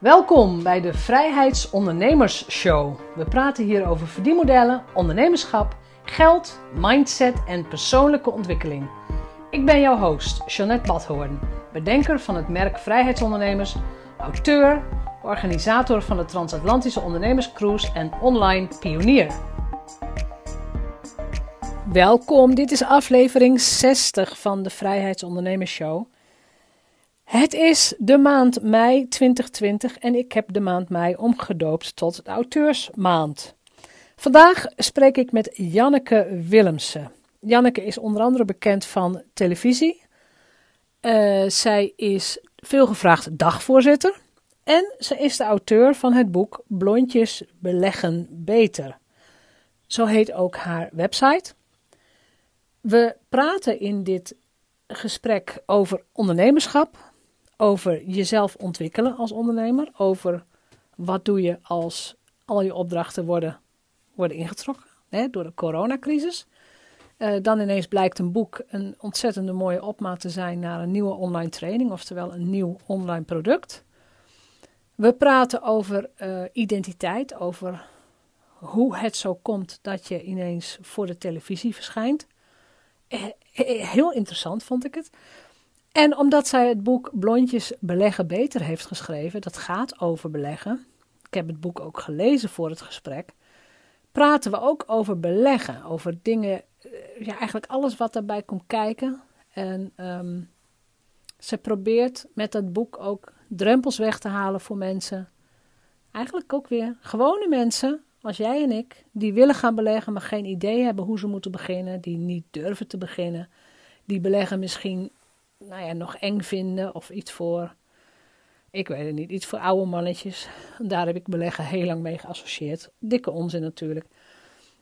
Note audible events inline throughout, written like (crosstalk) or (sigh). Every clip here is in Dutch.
Welkom bij de Vrijheidsondernemers Show. We praten hier over verdienmodellen, ondernemerschap, geld, mindset en persoonlijke ontwikkeling. Ik ben jouw host, Jeanette Badhoorn, bedenker van het merk Vrijheidsondernemers, auteur, organisator van de Transatlantische Ondernemerscruise en online pionier. Welkom, dit is aflevering 60 van de Vrijheidsondernemers Show. Het is de maand mei 2020 en ik heb de maand mei omgedoopt tot de auteursmaand. Vandaag spreek ik met Janneke Willemsen. Janneke is onder andere bekend van televisie. Uh, zij is veelgevraagd dagvoorzitter. En ze is de auteur van het boek Blondjes beleggen beter. Zo heet ook haar website. We praten in dit gesprek over ondernemerschap, over jezelf ontwikkelen als ondernemer, over wat doe je als al je opdrachten worden, worden ingetrokken hè, door de coronacrisis. Uh, dan ineens blijkt een boek een ontzettende mooie opmaat te zijn naar een nieuwe online training, oftewel een nieuw online product. We praten over uh, identiteit, over hoe het zo komt dat je ineens voor de televisie verschijnt. Eh, heel interessant vond ik het. En omdat zij het boek Blondjes beleggen beter heeft geschreven, dat gaat over beleggen. Ik heb het boek ook gelezen voor het gesprek. Praten we ook over beleggen, over dingen, eh, ja, eigenlijk alles wat daarbij komt kijken. En um, ze probeert met dat boek ook drempels weg te halen voor mensen. Eigenlijk ook weer gewone mensen, als jij en ik, die willen gaan beleggen, maar geen idee hebben hoe ze moeten beginnen, die niet durven te beginnen. Die beleggen misschien nou ja, nog eng vinden of iets voor, ik weet het niet, iets voor oude mannetjes. Daar heb ik beleggen heel lang mee geassocieerd. Dikke onzin natuurlijk.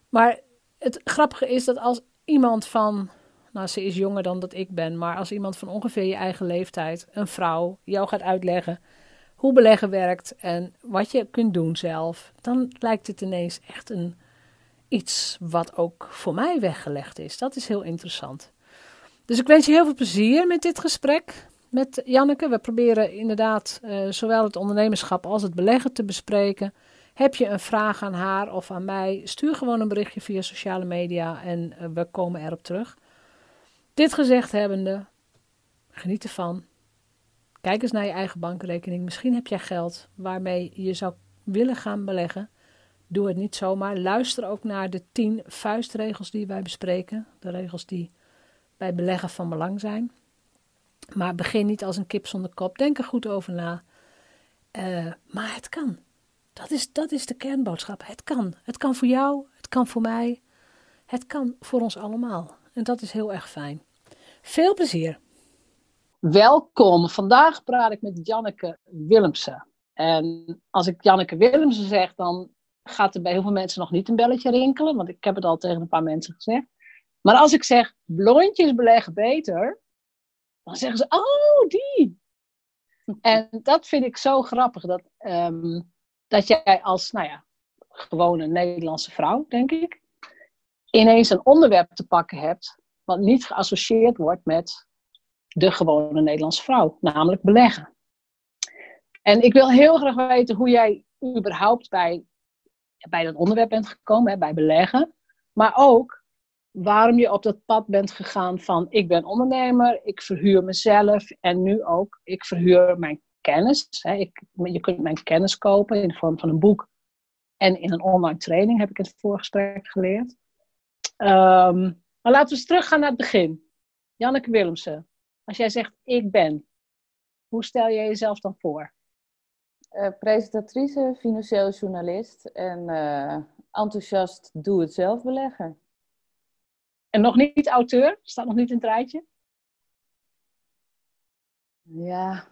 Maar het grappige is dat als iemand van, nou ze is jonger dan dat ik ben, maar als iemand van ongeveer je eigen leeftijd, een vrouw, jou gaat uitleggen hoe beleggen werkt en wat je kunt doen zelf, dan lijkt het ineens echt een, iets wat ook voor mij weggelegd is. Dat is heel interessant. Dus ik wens je heel veel plezier met dit gesprek met Janneke. We proberen inderdaad uh, zowel het ondernemerschap als het beleggen te bespreken. Heb je een vraag aan haar of aan mij? Stuur gewoon een berichtje via sociale media en uh, we komen erop terug. Dit gezegd hebbende, geniet ervan. Kijk eens naar je eigen bankrekening. Misschien heb jij geld waarmee je zou willen gaan beleggen. Doe het niet zomaar. Luister ook naar de 10 vuistregels die wij bespreken. De regels die bij beleggen van belang zijn. Maar begin niet als een kip zonder kop. Denk er goed over na. Uh, maar het kan. Dat is, dat is de kernboodschap. Het kan. Het kan voor jou. Het kan voor mij. Het kan voor ons allemaal. En dat is heel erg fijn. Veel plezier. Welkom. Vandaag praat ik met Janneke Willemsen. En als ik Janneke Willemsen zeg, dan gaat er bij heel veel mensen nog niet een belletje rinkelen. Want ik heb het al tegen een paar mensen gezegd. Maar als ik zeg blondjes beleggen beter, dan zeggen ze, oh, die. En dat vind ik zo grappig, dat, um, dat jij als, nou ja, gewone Nederlandse vrouw, denk ik, ineens een onderwerp te pakken hebt, wat niet geassocieerd wordt met de gewone Nederlandse vrouw, namelijk beleggen. En ik wil heel graag weten hoe jij überhaupt bij, bij dat onderwerp bent gekomen, hè, bij beleggen. Maar ook waarom je op dat pad bent gegaan van ik ben ondernemer, ik verhuur mezelf en nu ook ik verhuur mijn kennis. Hè. Ik, je kunt mijn kennis kopen in de vorm van een boek en in een online training, heb ik het voorgesprek geleerd. Um, maar laten we eens teruggaan naar het begin. Janneke Willemsen, als jij zegt ik ben, hoe stel jij jezelf dan voor? Uh, presentatrice, financieel journalist en uh, enthousiast doe-het-zelf belegger. En nog niet auteur? Staat nog niet in het rijtje? Ja,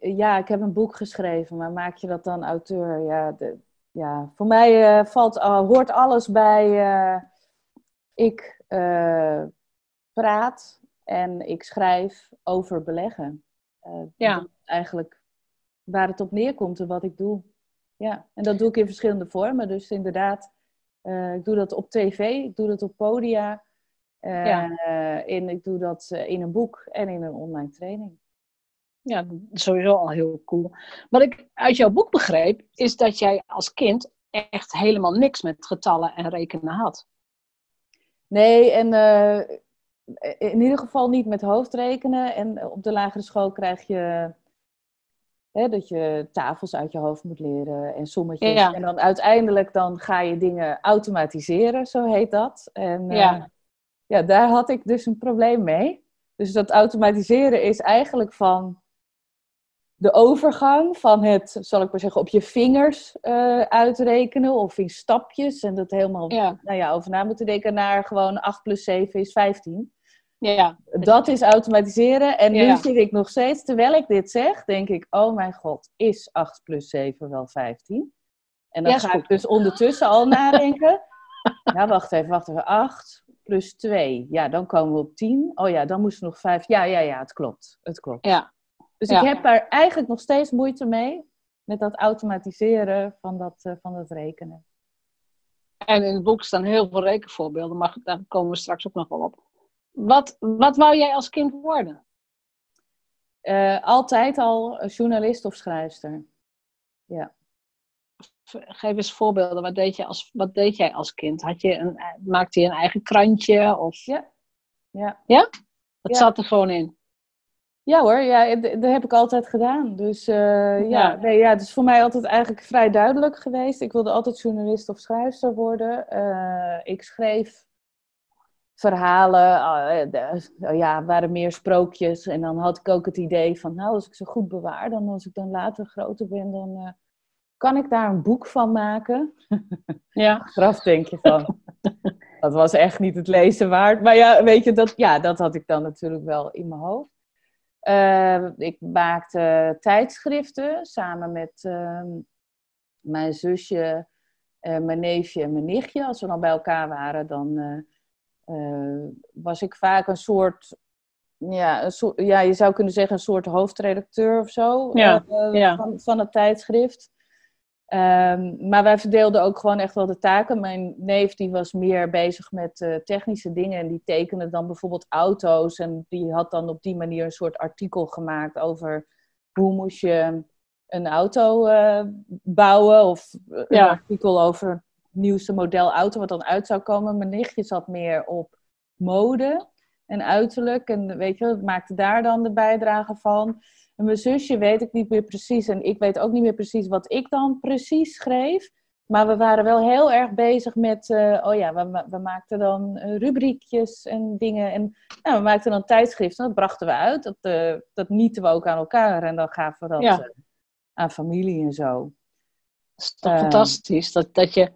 ja, ik heb een boek geschreven, maar maak je dat dan auteur? Ja, de, ja voor mij uh, valt, uh, hoort alles bij. Uh, ik praat en ik schrijf over beleggen. ja. Eigenlijk waar het op neerkomt en wat ik doe. Ja, en dat doe ik in verschillende vormen. Dus inderdaad, uh, ik doe dat op tv, ik doe dat op podia. Uh, ja. in, ik doe dat in een boek en in een online training. Ja, sowieso al heel cool. Wat ik uit jouw boek begreep, is dat jij als kind echt helemaal niks met getallen en rekenen had. Nee, en uh, in ieder geval niet met hoofdrekenen. En op de lagere school krijg je hè, dat je tafels uit je hoofd moet leren en sommetjes. Ja. En dan uiteindelijk dan ga je dingen automatiseren, zo heet dat. En ja. Uh, ja, daar had ik dus een probleem mee. Dus dat automatiseren is eigenlijk van de overgang van het, zal ik maar zeggen, op je vingers uh, uitrekenen of in stapjes. En dat helemaal Nou ja, over na moeten denken naar gewoon 8 plus 7 is 15. Ja. Dat is automatiseren. En nu zit ik nog steeds, terwijl ik dit zeg, denk ik, oh mijn god, is 8 plus 7 wel 15? En dan ga ik dus ondertussen al nadenken. Ja, (laughs) wacht even, wacht even. 8 plus 2. Ja, dan komen we op 10. Oh ja, dan moest er nog 5. Ja, ja, ja, het klopt. Het klopt. Ja. Dus ik heb daar eigenlijk nog steeds moeite mee. Met dat automatiseren van dat, uh, van dat rekenen. En in het boek staan heel veel rekenvoorbeelden, maar daar komen we straks ook nog wel op. Wat, wat wou jij als kind worden? Uh, altijd al journalist of schrijfster. Ja. Geef eens voorbeelden. Wat deed, je als, wat deed jij als kind? Had je een, maakte je een eigen krantje? Of... Ja. Ja? ja? Dat zat er gewoon in? Ja hoor, ja, dat heb ik altijd gedaan. Dus uh, ja, ja. Nee, ja, het is voor mij altijd eigenlijk vrij duidelijk geweest. Ik wilde altijd journalist of schrijfster worden. Uh, ik schreef verhalen, uh, ja, waren meer sprookjes. En dan had ik ook het idee van, nou, als ik ze goed bewaar, dan als ik dan later groter ben, dan uh, kan ik daar een boek van maken. Ja. (laughs) Graf denk je van. dat was echt niet het lezen waard. Maar ja, weet je, dat, ja, dat had ik dan natuurlijk wel in mijn hoofd. Uh, ik maakte tijdschriften samen met ehm, mijn zusje, mijn neefje en mijn nichtje. Als we dan bij elkaar waren, dan was ik vaak een soort, ja, een soort, ja, je zou kunnen zeggen een soort hoofdredacteur of zo ja, uh, ja. Van, van het tijdschrift. Um, maar wij verdeelden ook gewoon echt wel de taken. Mijn neef die was meer bezig met uh, technische dingen en die tekende dan bijvoorbeeld auto's. En die had dan op die manier een soort artikel gemaakt over hoe moest je een auto bouwen. Of een artikel over nieuwste model auto wat dan uit zou komen. Mijn nichtje zat meer op mode en uiterlijk. En weet je, maakte daar dan de bijdrage van. En mijn zusje weet ik niet meer precies. En ik weet ook niet meer precies wat ik dan precies schreef. Maar we waren wel heel erg bezig met, uh, oh ja, we, we, maakten dan uh, rubriekjes en dingen. En nou, we maakten dan tijdschriften, dat brachten we uit. Dat, uh, dat nieten we ook aan elkaar en dan gaven we dat aan familie en zo. Dat is toch fantastisch, dat, dat je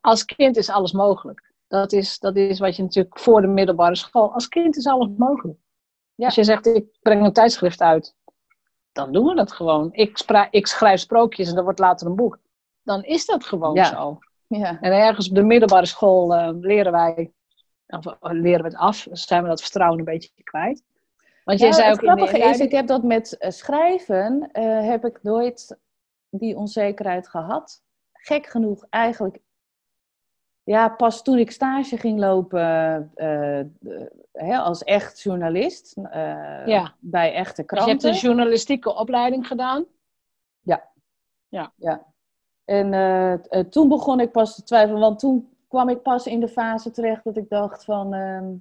als kind is alles mogelijk. Dat is, dat is wat je natuurlijk voor de middelbare school. Als kind is alles mogelijk. Ja. Als je zegt, ik breng een tijdschrift uit, dan doen we dat gewoon. Ik, ik schrijf sprookjes en dat wordt later een boek. Dan is dat gewoon zo. Ja. En ergens op de middelbare school uh, leren wij, of eh, leren we het af, zijn we dat vertrouwen een beetje kwijt. Want jij zei ook het grappige is, ik heb dat met uh, schrijven, heb ik nooit die onzekerheid gehad. Gek genoeg eigenlijk ja, pas toen ik stage ging lopen uh, hè, als echt journalist uh, ja. bij echte kranten. Dus je hebt een journalistieke opleiding gedaan? Ja. Ja. ja. En toen begon ik pas te twijfelen, want toen kwam ik pas in de fase terecht dat ik dacht van... Ehm,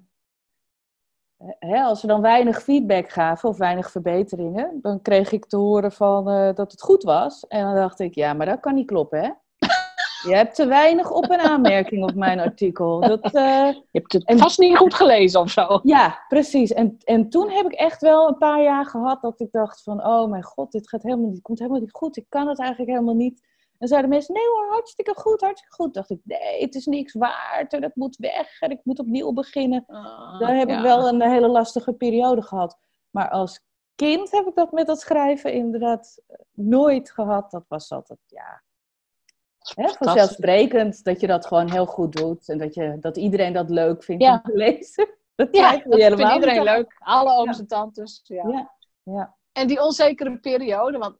hè, als ze dan weinig feedback gaven of weinig verbeteringen, dan kreeg ik te horen van, dat het goed was. En dan dacht ik, ja, maar dat kan niet kloppen, hè? Je hebt te weinig op- en aanmerking op mijn artikel. Dat, uh, je hebt het vast niet goed gelezen of zo. Ja, precies. En, en toen heb ik echt wel een paar jaar gehad dat ik dacht van... Oh mijn god, dit gaat helemaal niet, komt helemaal niet goed. Ik kan het eigenlijk helemaal niet. En zeiden mensen, nee hoor, hartstikke goed, hartstikke goed. dacht ik, nee, het is niks waard en het moet weg en ik moet opnieuw beginnen. Uh, Daar heb ik wel een hele lastige periode gehad. Maar als kind heb ik dat met dat schrijven inderdaad nooit gehad. Dat was altijd, ja, Hè, vanzelfsprekend dat je dat gewoon heel goed doet. En dat, je, dat iedereen dat leuk vindt om te lezen. (laughs) Dat ja, dat vindt iedereen leuk. Alle ooms en tantes. Ja. ja. En die onzekere periode, want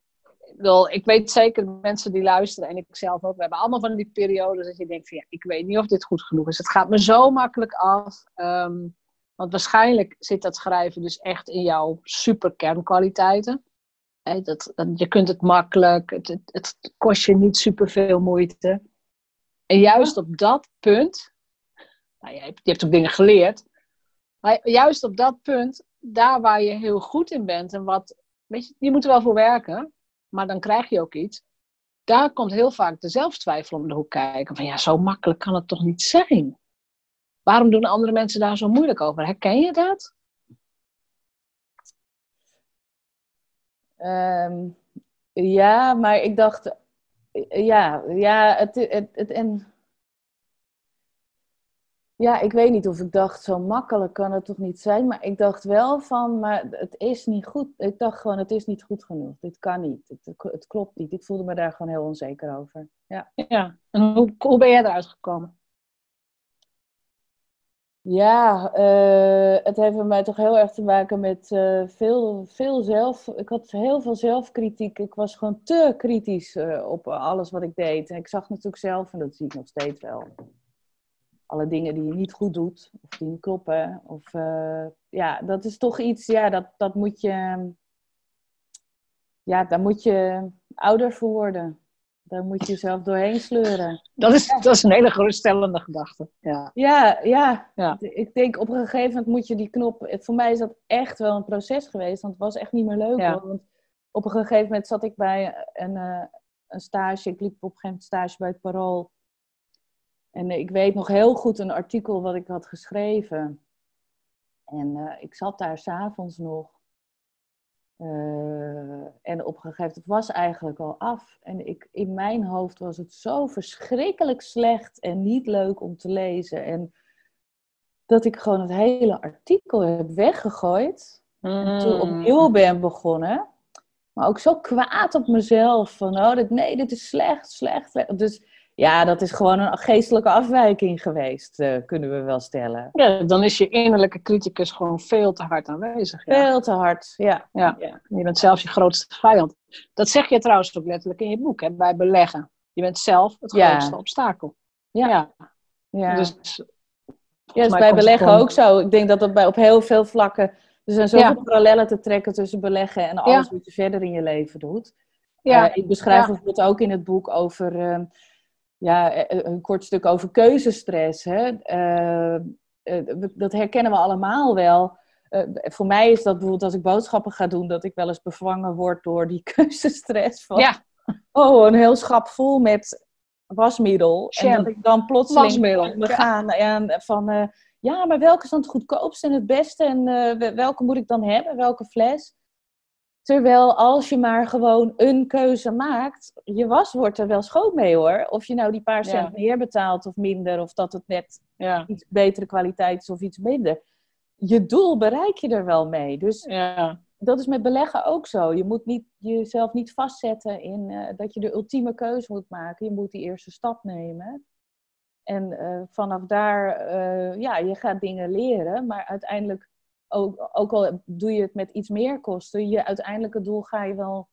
ik, ik weet zeker mensen die luisteren en ik zelf ook. We hebben allemaal van die periodes dat je denkt van ja, ik weet niet of dit goed genoeg is. Het gaat me zo makkelijk af. Um, Want waarschijnlijk zit dat schrijven dus echt in jouw super kernkwaliteiten. Dat, je kunt het makkelijk, het, het, kost je niet super veel moeite. En juist op dat punt, nou, je, hebt, je hebt ook dingen geleerd, maar juist op dat punt, daar waar je heel goed in bent en wat, weet je, je moet er wel voor werken, maar dan krijg je ook iets. Daar komt heel vaak de zelfstwijfel om de hoek kijken. Van ja, zo makkelijk kan het toch niet zijn? Waarom doen andere mensen daar zo moeilijk over? Herken je dat? Ehm, ja, maar ik dacht, ja, ja het, het, het, en ja, ik weet niet of ik dacht, zo makkelijk kan het toch niet zijn. Maar ik dacht wel van, maar het is niet goed. Ik dacht gewoon, het is niet goed genoeg. Dit kan niet. Het, het klopt niet. Ik voelde me daar gewoon heel onzeker over. Ja. ja. En hoe, hoe ben jij eruit gekomen? Ja, uh, het heeft bij mij toch heel erg te maken met uh, veel, veel zelf. Ik had heel veel zelfkritiek. Ik was gewoon te kritisch uh, op alles wat ik deed. Ik zag natuurlijk zelf, en dat zie ik nog steeds wel, alle dingen die je niet goed doet, of die niet kloppen. Of, ja, dat is toch iets, ja, dat, dat moet je, ja, daar moet je ouder voor worden. Daar moet je jezelf doorheen sleuren. Dat is, dat is een hele geruststellende gedachte. Ja. Ja, ja. ja. Ik denk op een gegeven moment moet je die knop. Voor mij is dat echt wel een proces geweest. Want het was echt niet meer leuk. Want op een gegeven moment zat ik bij een, uh, een stage. Ik liep op een gegeven moment stage bij het Parool. En ik weet nog heel goed een artikel wat ik had geschreven. En uh, ik zat daar s'avonds nog. Uh, en op een gegeven moment, het was eigenlijk al af. En ik, in mijn hoofd was het zo verschrikkelijk slecht en niet leuk om te lezen. En dat ik gewoon het hele artikel heb weggegooid. En toen mm. opnieuw ben begonnen. Maar ook zo kwaad op mezelf. Van, oh, dit, nee, dit is slecht, slecht. Dus ja, dat is gewoon een geestelijke afwijking geweest, uh, kunnen we wel stellen. Ja, dan is je innerlijke criticus gewoon veel te hard aanwezig. Ja. Veel te hard, ja. ja. ja. Je bent zelf je grootste vijand. Dat zeg je trouwens ook letterlijk in je boek, hè, bij beleggen. Je bent zelf het grootste obstakel. Ja. ja. Dus, ja, is bij beleggen ook zo. Ik denk dat dat bij, op heel veel vlakken... Er zijn zoveel parallellen te trekken tussen beleggen en alles wat je verder in je leven doet. Ja. Uh, ik beschrijf bijvoorbeeld ook in het boek over... Uh, ja, eh, eh, een kort stuk over keuzestress. Hè? Uh, dat herkennen we allemaal wel. Uh, voor mij is dat bijvoorbeeld als ik boodschappen ga doen, dat ik wel eens bevangen word door die (laughs) keuzestress. Van, ja. Oh, een heel schap vol met wasmiddel. En dat ik dan plotseling we gaan ja, van, ja, maar welke is dan het goedkoopste en het beste? En welke moet ik dan hebben? Welke fles? Terwijl als je maar gewoon een keuze maakt, je was wordt er wel schoon mee hoor. Of je nou die paar cent meer betaalt of minder, of dat het net ja. iets betere kwaliteit is of iets minder. Je doel bereik je er wel mee. Dus ja. dat is met beleggen ook zo. Je moet niet, jezelf niet vastzetten in uh, dat je de ultieme keuze moet maken. Je moet die eerste stap nemen. En uh, vanaf daar, uh, ja, je gaat dingen leren, maar uiteindelijk ook, ook al doe je het met iets meer kosten, je uiteindelijke doel ga je wel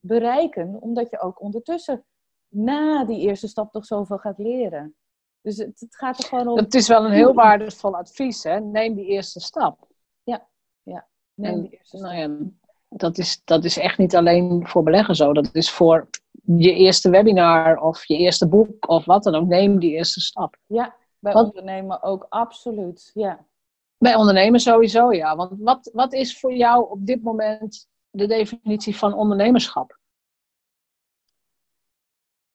bereiken, omdat je ook ondertussen na die eerste stap toch zoveel gaat leren. Dus het, het gaat er gewoon om. Het is wel een heel waardevol advies, hè? Neem die eerste stap. Ja, ja. Neem die eerste stap. Nou ja, dat is, dat is echt niet alleen voor beleggen zo. Dat is voor je eerste webinar of je eerste boek of wat dan ook. Neem die eerste stap. Ja, bij ondernemen ook absoluut. Ja. Bij ondernemen sowieso, ja. Want wat, wat is voor jou op dit moment de definitie van ondernemerschap?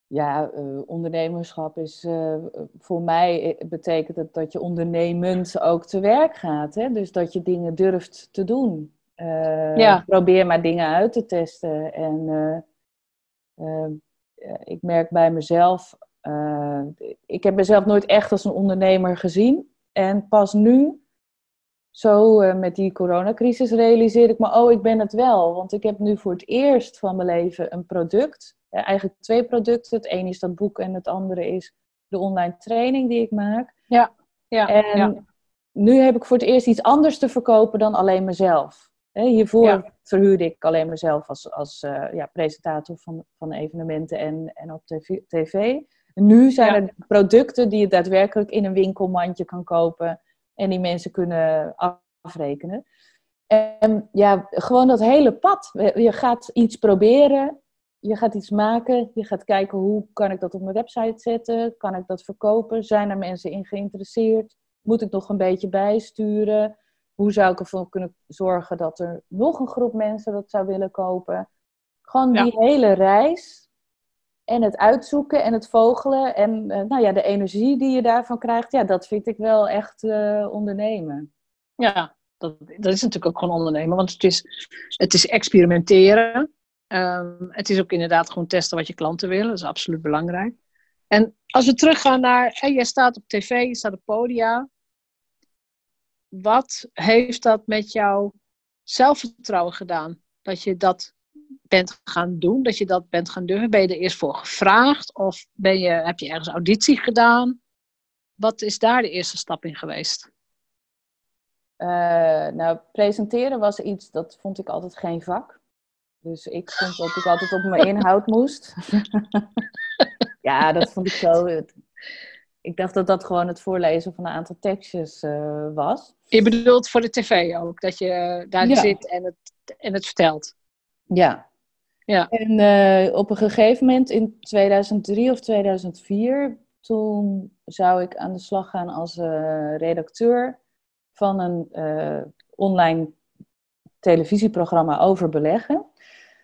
Ja, uh, ondernemerschap is uh, voor mij eh, betekent het dat je ondernemend ook te werk gaat. Hè? Dus dat je dingen durft te doen. Uh, ja. Probeer maar dingen uit te testen. En ik merk bij mezelf, ik heb mezelf nooit echt als een ondernemer gezien. En pas nu zo uh, met die coronacrisis realiseerde ik me, oh, ik ben het wel. Want ik heb nu voor het eerst van mijn leven een product. eigenlijk twee producten. Het ene is dat boek en het andere is de online training die ik maak. Ja, ja. En nu heb ik voor het eerst iets anders te verkopen dan alleen mezelf. hiervoor verhuurde ik alleen mezelf als, als uh, ja, presentator van, van evenementen en, en op tv. En nu zijn er producten die je daadwerkelijk in een winkelmandje kan kopen en die mensen kunnen afrekenen. En ja, gewoon dat hele pad. Je gaat iets proberen, je gaat iets maken, je gaat kijken hoe kan ik dat op mijn website zetten, kan ik dat verkopen, zijn er mensen in geïnteresseerd, moet ik nog een beetje bijsturen, hoe zou ik ervoor kunnen zorgen dat er nog een groep mensen dat zou willen kopen. Gewoon die hele reis en het uitzoeken en het vogelen en uh, nou ja, de energie die je daarvan krijgt, ja, dat vind ik wel echt uh, ondernemen. Ja, dat, dat is natuurlijk ook gewoon ondernemen, want het is, het is experimenteren. Um, het is ook inderdaad gewoon testen wat je klanten willen, dat is absoluut belangrijk. En als we teruggaan naar, hey, jij staat op tv, je staat op podia. Wat heeft dat met jouw zelfvertrouwen gedaan? Dat je dat bent gaan doen, dat je dat bent gaan doen? Ben je er eerst voor gevraagd of ben je, heb je ergens auditie gedaan? Wat is daar de eerste stap in geweest? Uh, nou, presenteren was iets, dat vond ik altijd geen vak. Dus ik vond dat ik altijd op mijn inhoud moest. (laughs) ja, dat vond ik zo. Ik dacht dat dat gewoon het voorlezen van een aantal tekstjes uh, was. Je bedoelt voor de tv ook, dat je daar zit en het, en het vertelt? Ja. ja. En uh, op een gegeven moment in 2003 of 2004, toen zou ik aan de slag gaan als uh, redacteur van een uh, online televisieprogramma over beleggen.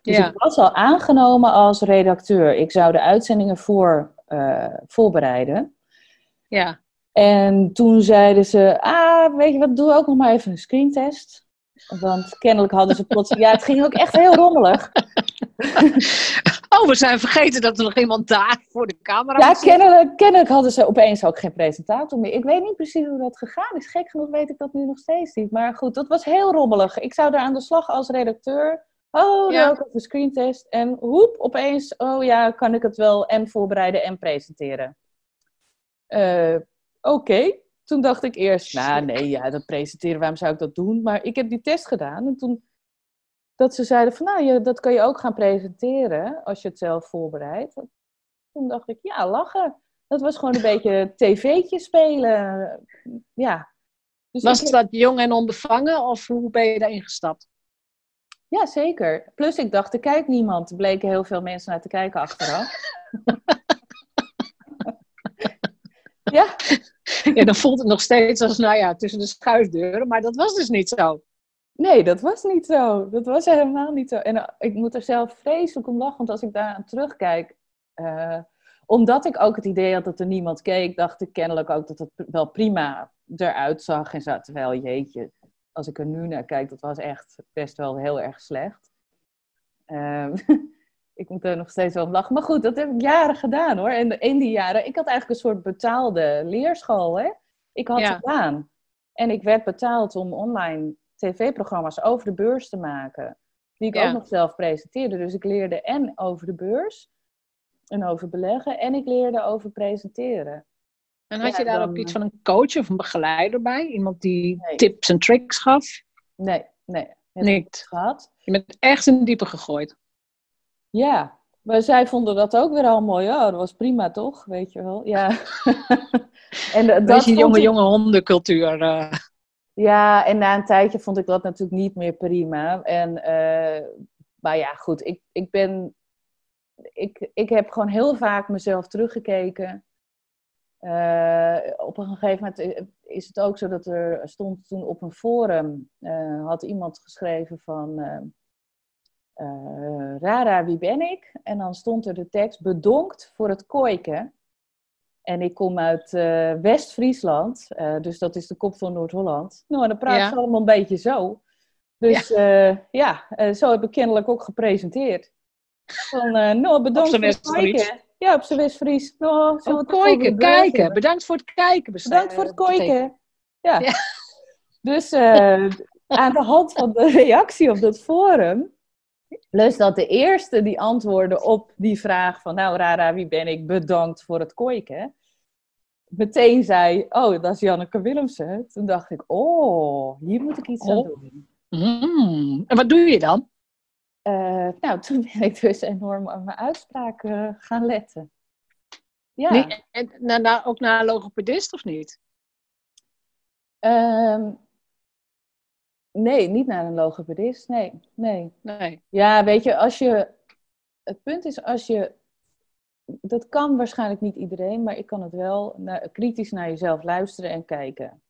Dus ja. ik was al aangenomen als redacteur. Ik zou de uitzendingen voor voorbereiden. Ja. En toen zeiden ze, ah, weet je wat, doe ook nog maar even een screentest. Want kennelijk hadden ze plots... Ja, het ging ook echt heel rommelig. (laughs) Oh, we zijn vergeten dat er nog iemand daar voor de camera Ja, kennelijk, kennelijk hadden ze opeens ook geen presentator meer. Ik weet niet precies hoe dat gegaan is. Gek genoeg weet ik dat nu nog steeds niet. Maar goed, dat was heel rommelig. Ik zou daar aan de slag als redacteur. Oh, ja. ook even screentest. En hoep, opeens, oh ja, kan ik het wel en voorbereiden en presenteren. Uh, Oké toen dacht ik eerst, nou nee, ja, dat presenteren, waarom zou ik dat doen? Maar ik heb die test gedaan en toen dat ze zeiden van, nou, je, dat kan je ook gaan presenteren als je het zelf voorbereidt. Toen dacht ik, ja, lachen. Dat was gewoon een (laughs) beetje tv'tje spelen. Ja. Dus was dat jong en onbevangen of hoe ben je daarin gestapt? Ja, zeker. Plus ik dacht, er kijkt niemand. Er bleken heel veel mensen naar te kijken achteraf. (laughs) ja. (laughs) ja, dan voelt het nog steeds als, nou ja, tussen de schuifdeuren. Maar dat was dus niet zo. Nee, dat was niet zo. Dat was helemaal niet zo. En uh, ik moet er zelf vreselijk om lachen, want als ik daar aan terugkijk... Uh, omdat ik ook het idee had dat er niemand keek, dacht ik kennelijk ook dat het wel prima eruit zag en zo. Terwijl, jeetje, als ik er nu naar kijk, dat was echt best wel heel erg slecht. Uh, (laughs) ik moet er nog steeds wel om lachen. Maar goed, dat heb ik jaren gedaan hoor. En in die jaren, ik had eigenlijk een soort betaalde leerschool. Hè? Ik had ja. gedaan. En ik werd betaald om online tv-programma's over de beurs te maken. Die ik ook nog zelf presenteerde. Dus ik leerde en over de beurs en over beleggen. En ik leerde over presenteren. En had je daar ook iets van een coach of een begeleider bij? Iemand die tips en tricks gaf? Nee, nee. Gehad. Je bent echt in diepe gegooid. Ja, maar zij vonden dat ook weer al mooi. Oh, dat was prima toch? Weet je wel. Ja. (laughs) en uh, dat je jonge, jonge hondencultuur. Uh. Ja, en na een tijdje vond ik dat natuurlijk niet meer prima. En, uh, maar ja, goed. Ik, ik ben. Ik, ik heb gewoon heel vaak mezelf teruggekeken. Uh, op een gegeven moment is het ook zo dat er stond toen op een forum. had iemand geschreven van uh, Rara, wie ben ik? En dan stond er de tekst, bedonkt voor het kooiken. En ik kom uit uh, West-Friesland, uh, dus dat is de kop van Noord-Holland. Nou, en dan praat ze allemaal een beetje zo. Dus ja, ja zo heb ik kennelijk ook gepresenteerd. Van, nou, bedankt voor het kooiken. Ja, op zijn West-Fries. Nou, zo oh, kooiken, kijken. Bedankt voor het kijken. Bedankt voor het kooiken. Ja. ja. Dus aan de hand van de reactie op dat forum dus dat de eerste die antwoordde op die vraag van, nou Rara, wie ben ik? Bedankt voor het kooiken. Meteen zei, oh, dat is Janneke Willemsen. Toen dacht ik, oh, hier moet ik iets aan oh. doen. Mm. En wat doe je dan? Uh, nou, (laughs) toen ben ik dus enorm aan mijn uitspraken gaan letten. Ja. Nee, en, nou, nou, ook naar logopedist of niet? Ehm, nee, niet naar een logopedist. Nee, nee. Nee. Ja, weet je, als je... Het punt is, als je... Dat kan waarschijnlijk niet iedereen, maar ik kan het wel naar, kritisch naar jezelf luisteren en kijken.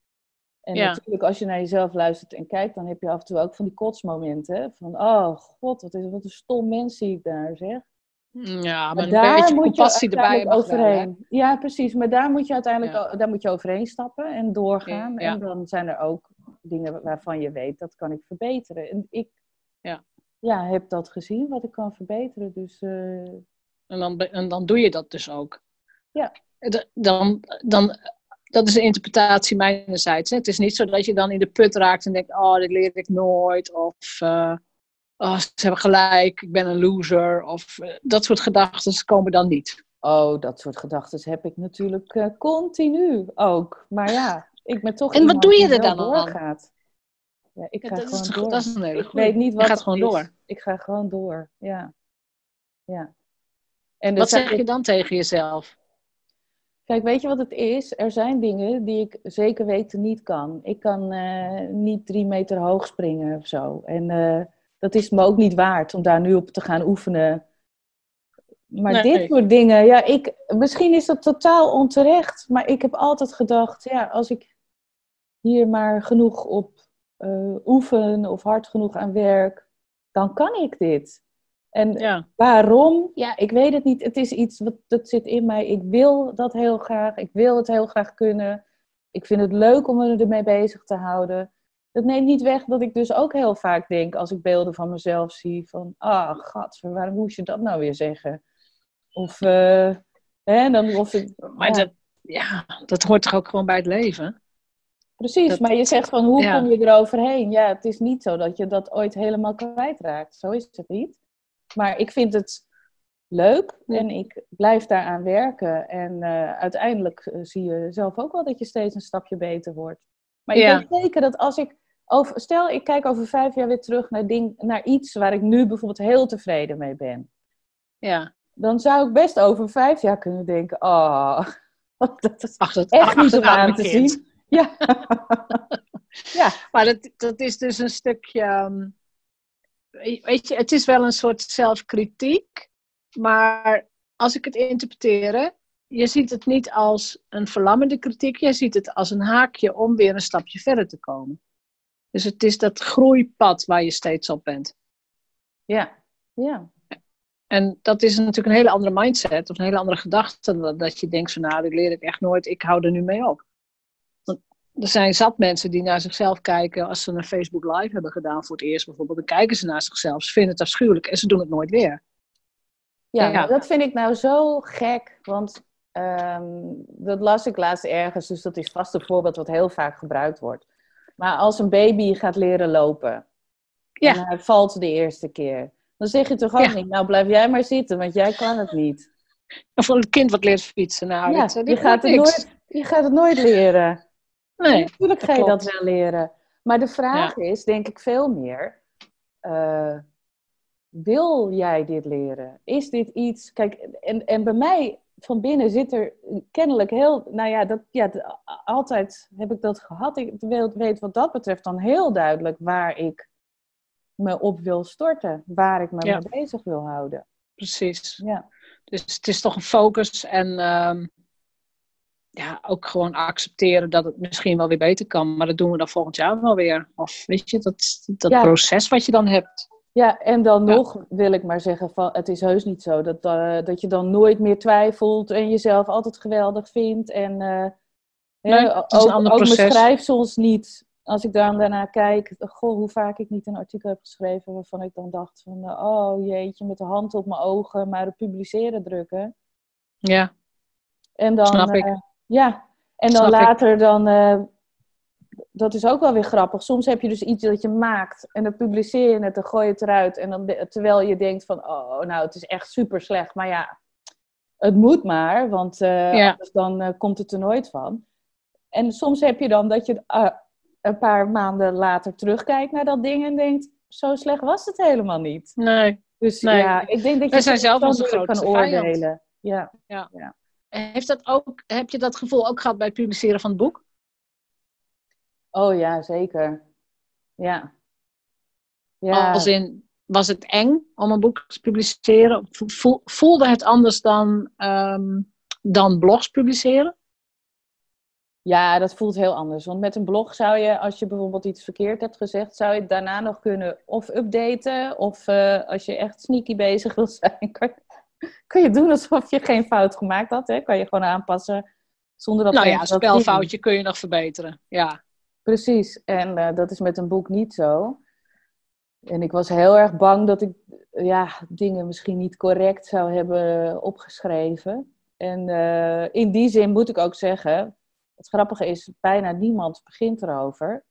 En Ja. natuurlijk, als je naar jezelf luistert en kijkt, dan heb je af en toe ook van die kotsmomenten. Van, oh god, wat, is, wat een stom mens zie ik daar, zeg. Ja, maar, Maar een daar beetje moet je compassie erbij wel, hè? overheen. Ja, precies. Maar daar moet je uiteindelijk Ja. daar moet je overheen stappen en doorgaan. Ja. En dan zijn er ook dingen waarvan je weet, dat kan ik verbeteren. En ik Ja. ja, heb dat gezien, wat ik kan verbeteren. Dus eh, En dan, en dan doe je dat dus ook. Ja. Dan, dan, dat is een interpretatie mijnerzijds. Hè. Het is niet zo dat je dan in de put raakt en denkt, oh, dit leer ik nooit. Of, eh, oh, ze hebben gelijk, ik ben een loser. Of eh, dat soort gedachten komen dan niet. oh, dat soort gedachten heb ik natuurlijk continu ook. Maar ja, ik ben toch En wat doe je er dan aan? doorgaat. Ja, ik ga gewoon is, door. dat is een hele Ik weet niet wat gaat het gewoon is. door. Ik ga gewoon door, ja. ja. En Wat zeg je dan tegen jezelf? Kijk, weet je wat het is? Er zijn dingen die ik zeker weten niet kan. Ik kan eh, niet drie meter hoog springen of zo. En eh, dat is me ook niet waard om daar nu op te gaan oefenen. Maar Nee. dit soort dingen, ja, ik, misschien is dat totaal onterecht. Maar ik heb altijd gedacht, ja, als ik hier maar genoeg op eh, oefen of hard genoeg aan werk, dan kan ik dit. En Ja, Waarom? Ja, ik weet het niet. Het is iets wat dat zit in mij. Ik wil dat heel graag. Ik wil het heel graag kunnen. Ik vind het leuk om me ermee bezig te houden. Dat neemt niet weg dat ik dus ook heel vaak denk, als ik beelden van mezelf zie, van, ah, gadver, waarom moest je dat nou weer zeggen? Of, eh, hè, dan, of het, maar Ja. Dat, ja, dat hoort toch ook gewoon bij het leven? Precies, Dat- maar je zegt van, hoe ja. kom je eroverheen? Ja, het is niet zo dat je dat ooit helemaal kwijtraakt. Zo is het niet. Maar ik vind het leuk en ik blijf daaraan werken. En eh, uiteindelijk eh, zie je zelf ook wel dat je steeds een stapje beter wordt. Maar ik Ja. weet zeker dat als ik, over, stel ik kijk over vijf jaar weer terug naar, ding, naar iets waar ik nu bijvoorbeeld heel tevreden mee ben. Ja. Dan zou ik best over vijf jaar kunnen denken, oh, (laughs) dat is Ach, dat, echt niet om aan te zien. Ja. (laughs) ja, Maar dat, dat is dus een stukje. ehm, Weet je, het is wel een soort zelfkritiek. Maar als ik het interpreteer, je ziet het niet als een verlammende kritiek. Je ziet het als een haakje om weer een stapje verder te komen. Dus het is dat groeipad waar je steeds op bent. ja, ja. En dat is natuurlijk een hele andere mindset of een hele andere gedachte. Dan dat je denkt van nou, dit leer ik echt nooit, ik hou er nu mee op. Er zijn zat mensen die naar zichzelf kijken als ze een Facebook live hebben gedaan voor het eerst bijvoorbeeld. Dan kijken ze naar zichzelf, ze vinden het afschuwelijk en ze doen het nooit weer. Ja, dat vind ik nou zo gek, want ehm, dat las ik laatst ergens, dus dat is vast een voorbeeld wat heel vaak gebruikt wordt. Maar als een baby gaat leren lopen Ja. en hij valt de eerste keer, dan zeg je toch ook Ja. niet, nou blijf jij maar zitten, want jij kan het niet. Of voor een kind wat leert fietsen. Nou, ja, je, gaat het nooit, je gaat het nooit leren. Nee, Natuurlijk ga je dat wel leren. Maar de vraag is, denk ik veel meer, eh, wil jij dit leren? Is dit iets, kijk, en, en bij mij van binnen zit er kennelijk heel, nou ja, dat, ja altijd heb ik dat gehad. Ik weet, weet wat dat betreft dan heel duidelijk waar ik me op wil storten, waar ik me Ja. mee bezig wil houden. precies. Ja, Dus het is toch een focus en ehm, ja, ook gewoon accepteren dat het misschien wel weer beter kan. Maar dat doen we dan volgend jaar wel weer. Of weet je, dat, dat Ja. proces wat je dan hebt. Ja, en dan Ja. nog wil ik maar zeggen van het is heus niet zo dat, eh, dat je dan nooit meer twijfelt en jezelf altijd geweldig vindt. En eh, Nee, hè, het is een ook, ook mijn proces. schrijfsels niet. Als ik dan daarna kijk, goh, hoe vaak ik niet een artikel heb geschreven waarvan ik dan dacht van, eh, oh jeetje, met de hand op mijn ogen, maar op publiceren drukken. Ja, En dan, Snap ik. Ja, en dan Snap ik. later dan, eh, dat is ook wel weer grappig. Soms heb je dus iets dat je maakt en dan publiceer je het, dan gooi je het eruit. En dan, terwijl je denkt van, oh, nou, het is echt super slecht. Maar ja, het moet maar, want eh, Ja. anders dan eh, komt het er nooit van. En soms heb je dan dat je een paar maanden later terugkijkt naar dat ding en denkt, zo slecht was het helemaal niet. nee. Dus Nee. ja, ik denk dat je zijn zelf onze kan oordelen. Ja. Heeft dat ook, heb je dat gevoel ook gehad bij het publiceren van het boek? Oh ja, zeker. Ja. ja. Als in, was het eng om een boek te publiceren? Voelde het anders dan, um, dan blogs publiceren? Ja, dat voelt heel anders. Want met een blog zou je, als je bijvoorbeeld iets verkeerd hebt gezegd, zou je het daarna nog kunnen of updaten. Of uh, als je echt sneaky bezig wil zijn, (laughs) kan je, (laughs) kan je doen alsof je geen fout gemaakt had. Hè? Kan je gewoon aanpassen zonder dat... Nou ja, een spelfoutje kun je nog verbeteren. Ja. Precies. En uh, dat is met een boek niet zo. En ik was heel erg bang dat ik ja, dingen misschien niet correct zou hebben opgeschreven. En uh, in die zin moet ik ook zeggen, het grappige is, bijna niemand begint erover.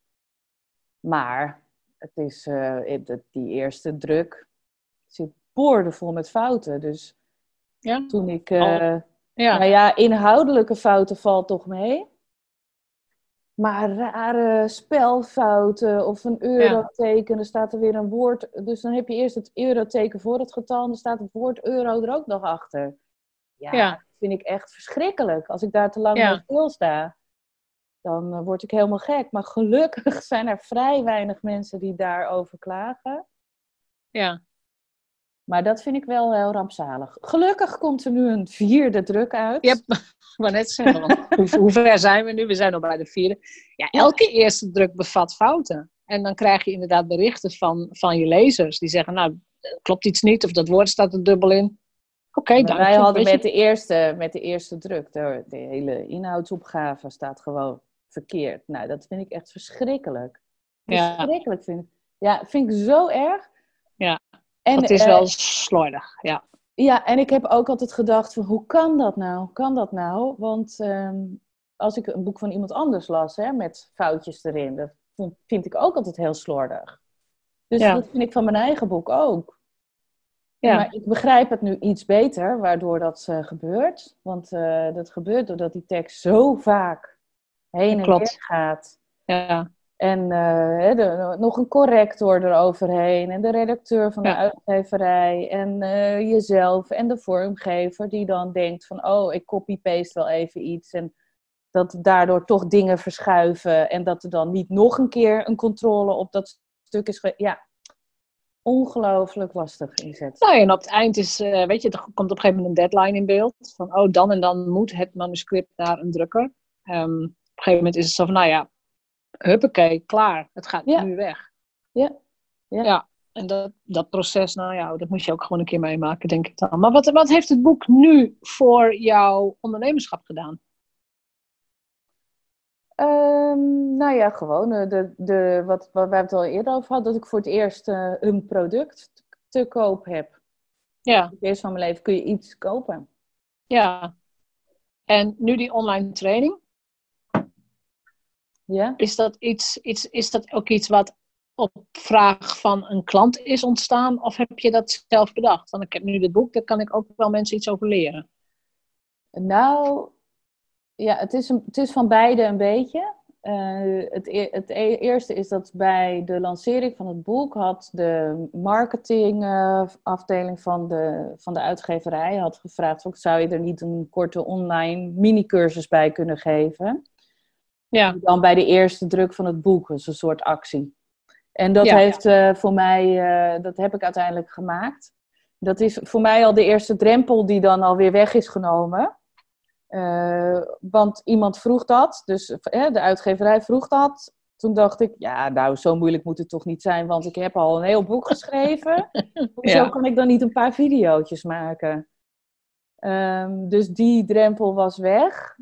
Maar het is, uh, die eerste druk zit boordevol met fouten. Dus ja? toen ik... Uh, ja. Nou ja, inhoudelijke fouten valt toch mee. Maar rare spelfouten of een euroteken, er staat er weer een woord. Dus dan heb je eerst het euroteken voor het getal en dan staat het woord euro er ook nog achter. Ja, ja. dat vind ik echt verschrikkelijk. Als ik daar te lang ja. bij stilsta dan uh, word ik helemaal gek. Maar gelukkig (laughs) zijn er vrij weinig mensen die daarover klagen. Ja. Maar dat vind ik wel heel rampzalig. Gelukkig komt er nu een vierde druk uit. Yep. (laughs) Maar net zeggen, (laughs) hoe, hoe, ver zijn we nu? We zijn al bij de vierde. Ja, elke eerste druk bevat fouten. En dan krijg je inderdaad berichten van, van je lezers. Die zeggen, nou, klopt iets niet. Of dat woord staat er dubbel in. Oké, okay, Wij hadden met de, eerste, met de eerste druk, de, de hele inhoudsopgave staat gewoon verkeerd. Nou, dat vind ik echt verschrikkelijk. Ja. Verschrikkelijk vind ik. Ja, vind ik zo erg. Ja, en, het is wel uh, slordig, ja. Ja, en ik heb ook altijd gedacht van, hoe kan dat nou? Kan dat nou? Want ehm, als ik een boek van iemand anders las, hè, met foutjes erin, dat vind ik ook altijd heel slordig. Dus dat vind ik van mijn eigen boek ook. Ja. Maar ik begrijp het nu iets beter, waardoor dat uh, gebeurt. Want uh, dat gebeurt doordat die tekst zo vaak heen en Klopt. weer gaat. Ja. En uh, de, nog een corrector eroverheen. En de redacteur van de uitgeverij. En uh, jezelf. En de vormgever die dan denkt van... Oh, ik copy-paste wel even iets. En dat daardoor toch dingen verschuiven. En dat er dan niet nog een keer een controle op dat stuk is. Ja, ongelooflijk lastig inzet. Nou, en op het eind is, uh, weet je, er komt op een gegeven moment een deadline in beeld. Van, oh, dan en dan moet het manuscript naar een drukker. Um, een gegeven moment is het zo van, nou ja, huppakee, klaar. Het gaat nu weg. Ja. Ja. ja. En dat, dat proces, nou ja, dat moet je ook gewoon een keer meemaken, denk ik dan. Maar wat, wat heeft het boek nu voor jouw ondernemerschap gedaan? Um, nou ja, gewoon eh, de, de, wat, wat wij het al eerder over hadden, dat ik voor het eerst uh, een product te koop heb. Ja. Voor het eerst van mijn leven kun je iets kopen. Ja. En nu die online training, ja? Is, dat iets, iets, is dat ook iets wat op vraag van een klant is ontstaan? Of heb je dat zelf bedacht? Want ik heb nu dit boek, daar kan ik ook wel mensen iets over leren. Nou, ja, het is, een, het is van beide een beetje. Uh, het, e-, het e-, eerste is dat bij de lancering van het boek had de marketingafdeling uh, van, de, van de uitgeverij had gevraagd: zou je er niet een korte online mini-cursus bij kunnen geven? Ja. Dan bij de eerste druk van het boek, dus een soort actie. En dat heeft uh, voor mij, uh, dat heb ik uiteindelijk gemaakt. Dat is voor mij al de eerste drempel die dan alweer weg is genomen. Uh, want iemand vroeg dat, dus de uitgeverij vroeg dat. Toen dacht ik, ja, nou, zo moeilijk moet het toch niet zijn, want ik heb al een heel boek geschreven. (laughs) Hoezo ja. kan ik dan niet een paar video's maken? Um, dus die drempel was weg.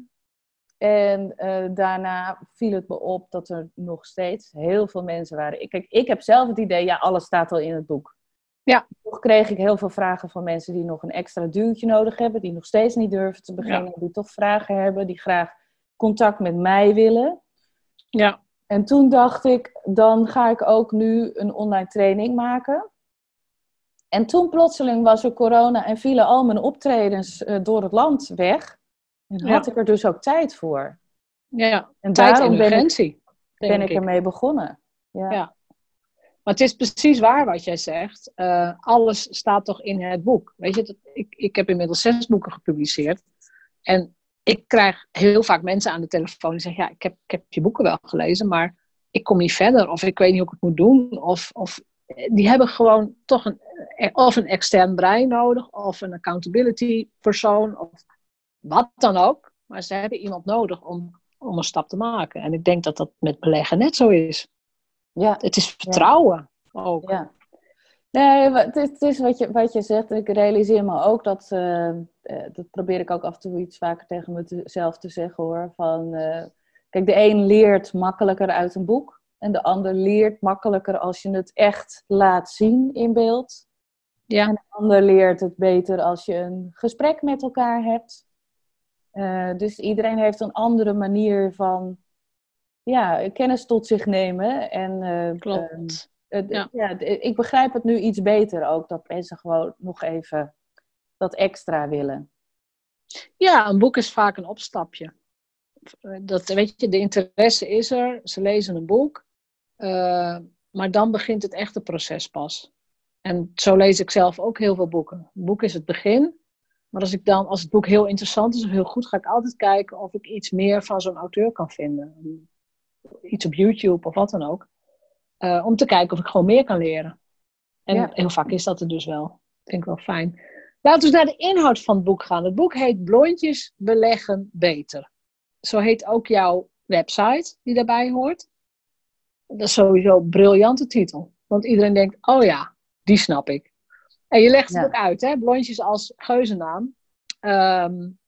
En uh, daarna viel het me op dat er nog steeds heel veel mensen waren. Kijk, ik heb zelf het idee, ja, alles staat al in het boek. Ja. Toch kreeg ik heel veel vragen van mensen die nog een extra duwtje nodig hebben, die nog steeds niet durven te beginnen, die toch vragen hebben, die graag contact met mij willen. Ja. En toen dacht ik, dan ga ik ook nu een online training maken. En toen plotseling was er corona en vielen al mijn optredens uh, door het land weg. En had ik er dus ook tijd voor. Ja, en tijd daarom en urgentie. Ben, ben ik, ermee begonnen. Ja. ja. Maar het is precies waar wat jij zegt. Uh, alles staat toch in het boek. Weet je, ik, ik heb inmiddels zes boeken gepubliceerd. En ik krijg heel vaak mensen aan de telefoon die zeggen: Ja, ik heb, ik heb je boeken wel gelezen, maar ik kom niet verder of ik weet niet hoe ik het moet doen. Of, of die hebben gewoon toch een, of een extern brein nodig of een accountability persoon of wat dan ook. Maar ze hebben iemand nodig om, om een stap te maken. En ik denk dat dat met beleggen net zo is. Ja. Het is vertrouwen ook. Ja. Nee, het is, wat, je, wat je zegt. Ik realiseer me ook dat, uh, dat probeer ik ook af en toe iets vaker tegen mezelf te zeggen hoor. Van, uh, kijk, de een leert makkelijker uit een boek. En de ander leert makkelijker als je het echt laat zien in beeld. Ja. En de ander leert het beter als je een gesprek met elkaar hebt. Uh, dus iedereen heeft een andere manier van ja, kennis tot zich nemen. En, uh, Klopt. Uh, ja. ja. ik begrijp het nu iets beter ook, dat mensen gewoon nog even dat extra willen. Ja, een boek is vaak een opstapje. Dat, weet je, de interesse is er, ze lezen een boek, maar dan begint het echte proces pas. En zo lees ik zelf ook heel veel boeken. Een boek is het begin, maar als, ik dan, als het boek heel interessant is of heel goed, ga ik altijd kijken of ik iets meer van zo'n auteur kan vinden. Iets op YouTube of wat dan ook. Uh, om te kijken of ik gewoon meer kan leren. En heel vaak is dat er dus wel. Vind ik wel fijn. Laten we naar de inhoud van het boek gaan. Het boek heet Blondjes beleggen beter. Zo heet ook jouw website die daarbij hoort. Dat is sowieso een briljante titel. Want iedereen denkt, oh ja, die snap ik. En je legt het ook uit, hè? Blondjes als geuzennaam. Um,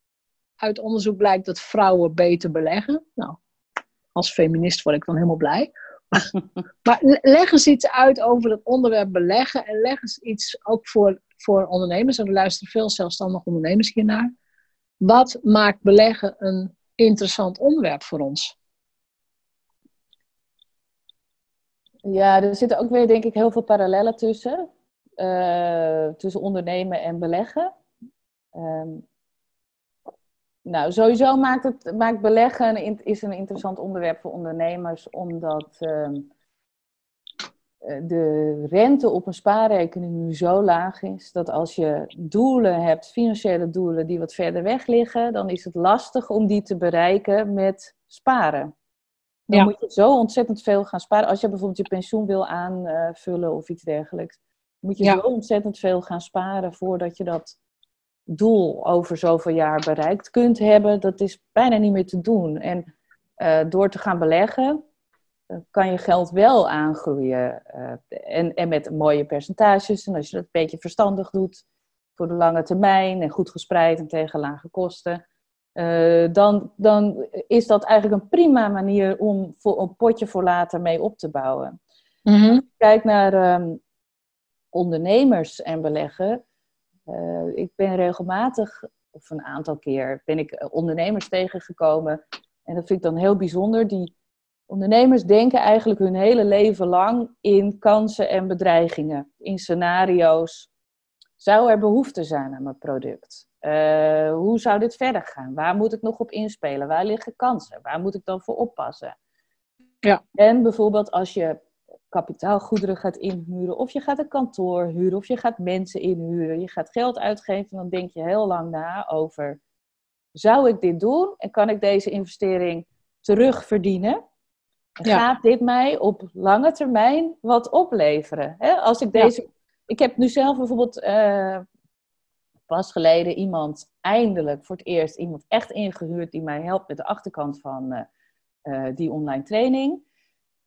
uit onderzoek blijkt dat vrouwen beter beleggen. Nou, als feminist word ik dan helemaal blij. (laughs) maar leg eens iets uit over het onderwerp beleggen. En leg eens iets ook voor, voor ondernemers. En er luisteren veel zelfstandige ondernemers hiernaar. Wat maakt beleggen een interessant onderwerp voor ons? Ja, er zitten ook weer denk ik heel veel parallellen tussen. Uh, tussen ondernemen en beleggen. Um, nou, sowieso maakt, het, maakt beleggen een, is een interessant onderwerp voor ondernemers, omdat uh, de rente op een spaarrekening nu zo laag is dat als je doelen hebt, financiële doelen die wat verder weg liggen, dan is het lastig om die te bereiken met sparen. Dan moet je zo ontzettend veel gaan sparen. Als je bijvoorbeeld je pensioen wil aanvullen of iets dergelijks, moet je zo ontzettend veel gaan sparen voordat je dat doel over zoveel jaar bereikt kunt hebben. Dat is bijna niet meer te doen. En uh, door te gaan beleggen, uh, kan je geld wel aangroeien. Uh, en, en met mooie percentages. En als je dat een beetje verstandig doet voor de lange termijn en goed gespreid en tegen lage kosten. dan, dan is dat eigenlijk een prima manier om voor, een potje voor later mee op te bouwen. Mm Kijk naar um, ondernemers en beleggen. Uh, ik ben regelmatig, of een aantal keer, ben ik eh, ondernemers tegengekomen. En dat vind ik dan heel bijzonder. Die ondernemers denken eigenlijk hun hele leven lang in kansen en bedreigingen, in scenario's. Zou er behoefte zijn aan mijn product? Uh, hoe zou dit verder gaan? Waar moet ik nog op inspelen? Waar liggen kansen? Waar moet ik dan voor oppassen? Ja. En bijvoorbeeld als je kapitaalgoederen gaat inhuren, of je gaat een kantoor huren, of je gaat mensen inhuren, je gaat geld uitgeven, dan denk je heel lang na over: zou ik dit doen en kan ik deze investering terugverdienen? Gaat dit mij op lange termijn wat opleveren? als ik deze. Ik heb nu zelf bijvoorbeeld uh, pas geleden iemand, eindelijk voor het eerst iemand echt ingehuurd die mij helpt met de achterkant van uh, uh, die online training.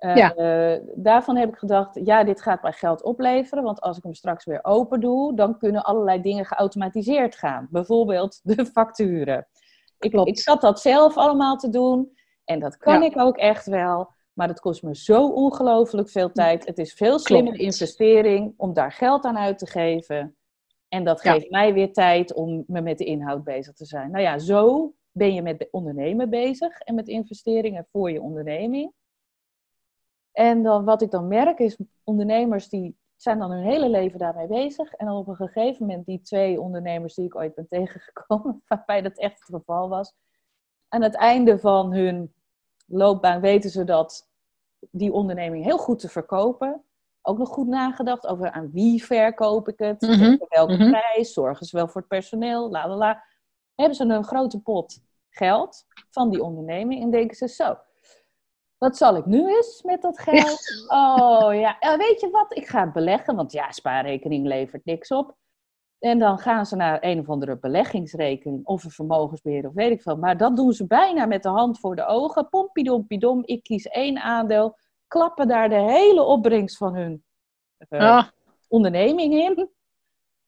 Uh, ja. Eh, daarvan heb ik gedacht, ja, dit gaat mij geld opleveren. Want als ik hem straks weer open doe, dan kunnen allerlei dingen geautomatiseerd gaan. Bijvoorbeeld de (laughs) facturen. Ik, ik zat dat zelf allemaal te doen. En dat kan ik ook echt wel. Maar het kost me zo ongelooflijk veel tijd. Het is veel slimmere investering om daar geld aan uit te geven. En dat geeft mij weer tijd om me met de inhoud bezig te zijn. Nou ja, zo ben je met ondernemen bezig en met investeringen voor je onderneming. En dan, wat ik dan merk is, ondernemers die zijn dan hun hele leven daarmee bezig. En dan op een gegeven moment, die twee ondernemers die ik ooit ben (laughs) tegengekomen, waarbij dat echt het geval was. Aan het einde van hun loopbaan weten ze dat die onderneming heel goed te verkopen. Ook nog goed nagedacht over aan wie verkoop ik het, mm welke mhm. prijs, zorgen ze wel voor het personeel, la la la. Hebben ze een grote pot geld van die onderneming en denken ze zo, wat zal ik nu eens met dat geld? Oh ja, weet je wat? Ik ga het beleggen, want ja, spaarrekening levert niks op. En dan gaan ze naar een of andere beleggingsrekening of een vermogensbeheer of weet ik veel. Maar dat doen ze bijna met de hand voor de ogen. Pompidompidom, ik kies één aandeel. Klappen daar de hele opbrengst van hun uh, onderneming in.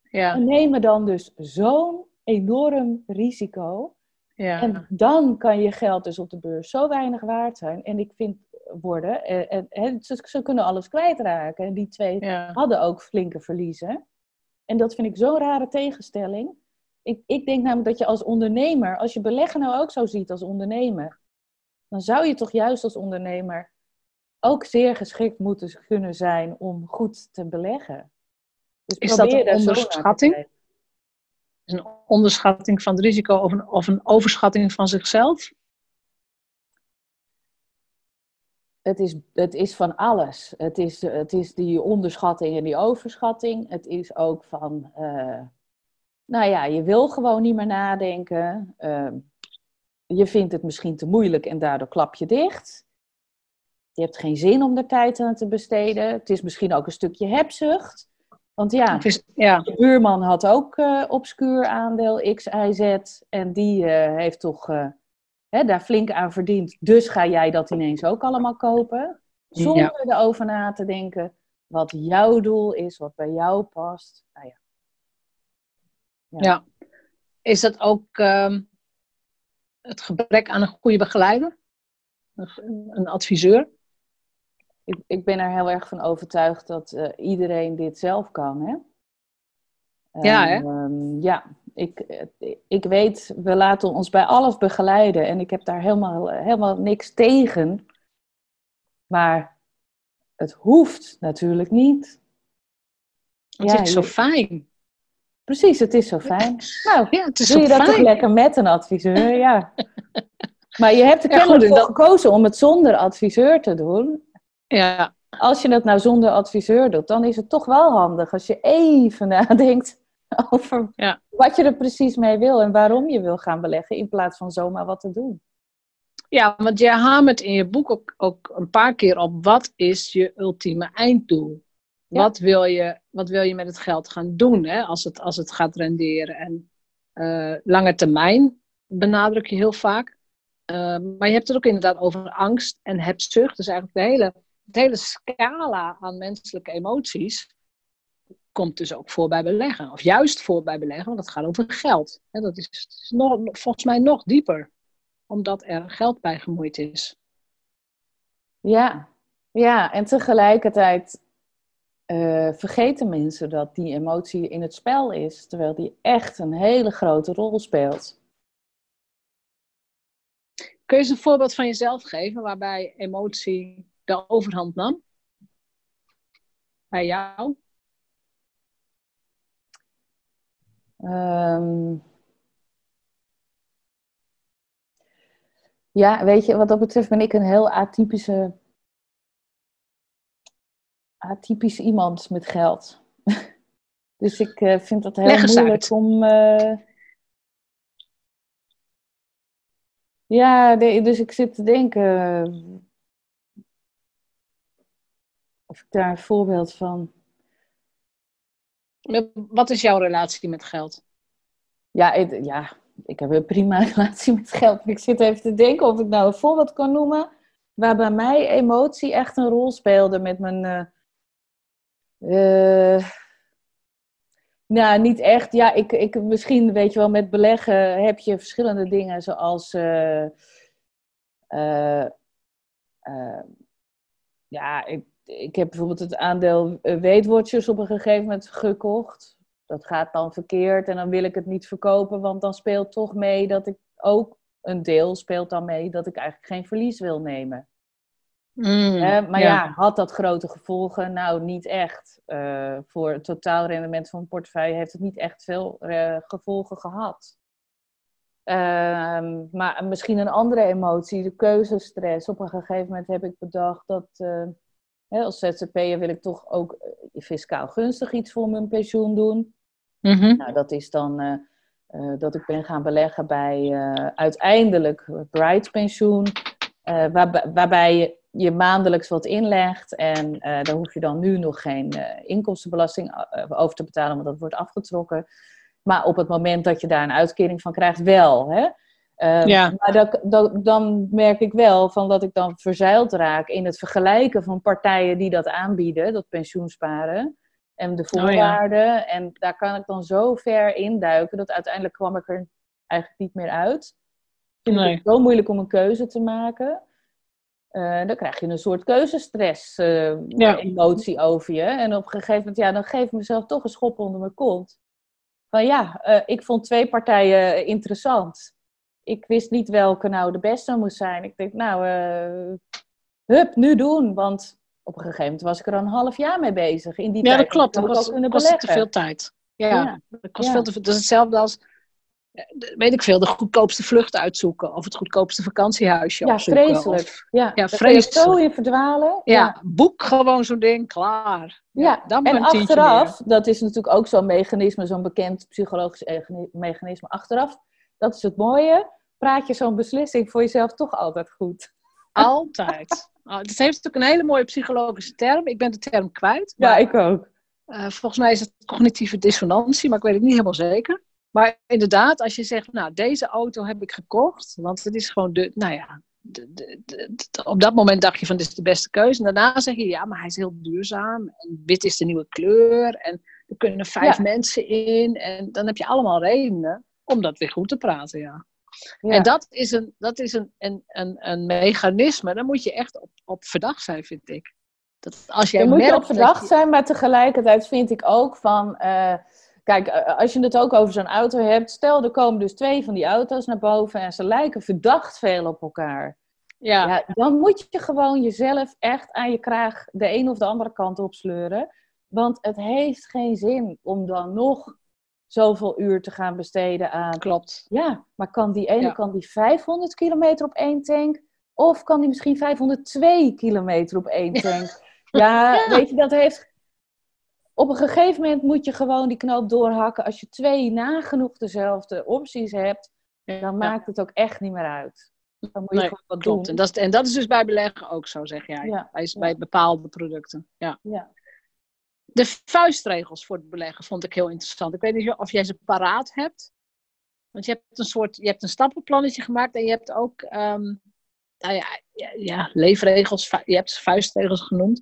Ja. En nemen dan dus zo'n enorm risico. Ja. En dan kan je geld dus op de beurs zo weinig waard zijn. En ik vind worden, eh, en, ze, ze, kunnen alles kwijtraken. En die twee hadden ook flinke verliezen. En dat vind ik zo'n rare tegenstelling. Ik, ik denk namelijk dat je als ondernemer, als je beleggen nou ook zo ziet als ondernemer, dan zou je toch juist als ondernemer ook zeer geschikt moeten kunnen zijn om goed te beleggen. Dus is dat een onderschatting? een onderschatting van het risico of een, of een overschatting van zichzelf? Het is, het is van alles. Het is, het is die onderschatting en die overschatting. Het is ook van, uh, nou ja, je wil gewoon niet meer nadenken. Uh, je vindt het misschien te moeilijk en daardoor klap je dicht. Je hebt geen zin om de tijd aan te besteden. Het is misschien ook een stukje hebzucht. Want ja, ja. de buurman had ook uh, obscuur aandeel X, Y, Z. En die uh, heeft toch uh, hè, daar flink aan verdiend. Dus ga jij dat ineens ook allemaal kopen. Zonder ja. erover na te denken wat jouw doel is, wat bij jou past. Nou ja. ja. ja. Is dat ook uh, het gebrek aan een goede begeleider? Een adviseur? Ik, ik ben er heel erg van overtuigd dat uh, iedereen dit zelf kan. Hè? Ja, hè? Um, ja, ik, ik weet, we laten ons bij alles begeleiden en ik heb daar helemaal, helemaal niks tegen. Maar het hoeft natuurlijk niet. Het ja, is zo fijn. Precies, het is zo fijn. Nou, ja, het is doe je dat toch lekker met een adviseur, ja. (laughs) Maar je hebt er kennelijk ja, voor gekozen om het zonder adviseur te doen. Ja. Als je het nou zonder adviseur doet, dan is het toch wel handig als je even (laughs) nadenkt over ja. wat je er precies mee wil en waarom je wil gaan beleggen, in plaats van zomaar wat te doen. Ja, want jij hamert in je boek ook, ook een paar keer op wat is je ultieme einddoel? Wat, wil je, wat wil je met het geld gaan doen hè, als, het, als het gaat renderen? En uh, lange termijn benadruk je heel vaak. Uh, maar je hebt het ook inderdaad over angst en hebzucht. Dus eigenlijk de hele het hele scala aan menselijke emoties komt dus ook voor bij beleggen. Of juist voor bij beleggen, want het gaat over geld. En dat is, is nog, volgens mij nog dieper, omdat er geld bij gemoeid is. Ja, ja en tegelijkertijd uh, vergeten mensen dat die emotie in het spel is, terwijl die echt een hele grote rol speelt. Kun je eens een voorbeeld van jezelf geven waarbij emotie de overhand nam? Bij jou? Um, ja, weet je, wat dat betreft ben ik een heel atypische, atypisch iemand met geld. (laughs) dus ik uh, vind dat heel moeilijk uit. om. Uh, ja, de, dus ik zit te denken ik daar een voorbeeld van. Wat is jouw relatie met geld? Ja, ik, ja, ik heb een prima (laughs) relatie met geld. Ik zit even te denken of ik nou een voorbeeld kan noemen. Waar bij mij emotie echt een rol speelde met mijn. Uh, nou, niet echt. Ja, ik, ik, misschien weet je wel, met beleggen heb je verschillende dingen zoals. Uh, ja, ik, ik heb bijvoorbeeld het aandeel eh, Weetwatchers op een gegeven moment gekocht. Dat gaat dan verkeerd en dan wil ik het niet verkopen, want dan speelt toch mee dat ik ook een deel speelt dan mee dat ik eigenlijk geen verlies wil nemen. Mm, maar ja. had dat grote gevolgen? Nou, niet echt. Uh, voor het totaalrendement van een portefeuille heeft het niet echt veel uh, gevolgen gehad. Uh, maar misschien een andere emotie, de keuzestress. Op een gegeven moment heb ik bedacht dat als ZZP'er wil ik toch ook eh, fiscaal gunstig iets voor mijn pensioen doen. Mhm. Nou, dat is dan eh, eh, dat ik ben gaan beleggen bij uiteindelijk Bright Pensioen. Waar, waarbij je je maandelijks wat inlegt. En daar hoef je dan nu nog geen inkomstenbelasting over te betalen, want dat wordt afgetrokken. Maar op het moment dat je daar een uitkering van krijgt, wel. Hè? Ehm, ja. Maar dat, dat, dan merk ik wel van dat ik dan verzeild raak in het vergelijken van partijen die dat aanbieden, dat pensioensparen. En de oh voorwaarden. En daar kan ik dan zo ver induiken dat uiteindelijk kwam ik er eigenlijk niet meer uit. Ik vind het zo moeilijk om een keuze te maken. Uh, dan krijg je een soort keuzestress, uh, emotie over je. En op een gegeven moment, ja, dan geef ik mezelf toch een schop onder mijn kont. Van ja, uh, ik vond twee partijen interessant ik wist niet welke nou de beste moest zijn. Ik denk, nou, uh, hup, nu doen. Want op een gegeven moment was ik er al een half jaar mee bezig. In die ja, dat klopt. Dat was, te veel tijd. Ja, dat kost veel te veel. Dat is hetzelfde als, weet ik veel, de goedkoopste vlucht uitzoeken. Of het goedkoopste vakantiehuisje ja, opzoeken. Vreselijk. Of, ja, ja vreselijk. zo in verdwalen. Ja, boek gewoon zo'n ding, klaar. Ja, dan en achteraf, dat is natuurlijk ook zo'n mechanisme, zo'n bekend psychologisch mechanisme. Achteraf dat is het mooie. Praat je zo'n beslissing voor jezelf toch altijd goed? Altijd. (laughs) Oh, het heeft natuurlijk een hele mooie psychologische term. Ik ben de term kwijt. ja, ik ook. Uh, volgens mij is het cognitieve dissonantie, maar ik weet het niet helemaal zeker. Maar inderdaad, als je zegt, nou, deze auto heb ik gekocht, want het is gewoon de, nou ja, de, de, de, op dat moment dacht je van, dit is de beste keuze. En daarna zeg je, ja, maar hij is heel duurzaam. En wit is de nieuwe kleur. En er kunnen vijf mensen in. En dan heb je allemaal redenen om dat weer goed te praten, ja. En dat is, een, dat is een, een, een, een mechanisme, daar moet je echt op, op verdacht zijn, vind ik. Dat als jij moet je op verdacht zijn, maar tegelijkertijd vind ik ook van... Uh, kijk, eh, als je het ook over zo'n auto hebt, stel er komen dus twee van die auto's naar boven en ze lijken verdacht veel op elkaar. Ja. ja. dan moet je gewoon jezelf echt aan je kraag de een of de andere kant op sleuren. Want het heeft geen zin om dan nog zoveel uur te gaan besteden aan. Klopt. Ja, maar kan die ene kan die 500 kilometer op één tank? Of kan die misschien 502 kilometer op één (laughs) tank? Ja, weet je, dat heeft. Op een gegeven moment moet je gewoon die knoop doorhakken. Als je twee nagenoeg dezelfde opties hebt, dan maakt het ook echt niet meer uit. Dan moet je gewoon wat klopt. doen. En dat, is, en dat is dus bij beleggen ook zo, zeg jij. Ja. Bij, bij bepaalde producten. Ja. De vuistregels voor het beleggen vond ik heel interessant. Ik weet niet of jij ze paraat hebt. Want je hebt een soort, je hebt een stappenplannetje gemaakt en je hebt ook, um, nou ja, ja, ja, leefregels, je hebt vuistregels genoemd.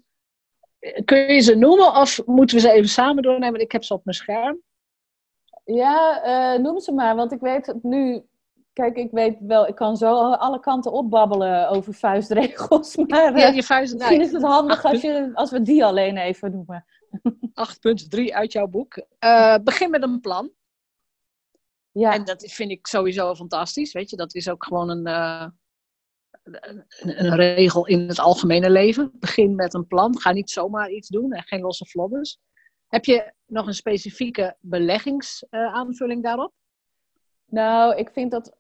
Kun je ze noemen of moeten we ze even samen doornemen? Ik heb ze op mijn scherm. Ja, uh, noem ze maar, want ik weet het nu. Kijk, ik weet wel, ik kan zo alle kanten opbabbelen over vuistregels. (laughs) Maar ja, je vuist, misschien is het handig als, je, als we die alleen even noemen. 8.3 uit jouw boek. Uh, begin met een plan. Ja. En dat vind ik sowieso fantastisch. Weet je, dat is ook gewoon een, uh, een, een, regel in het algemene leven. Begin met een plan. Ga niet zomaar iets doen en geen losse vlodders. Heb je nog een specifieke beleggingsaanvulling uh, daarop? Nou, ik vind dat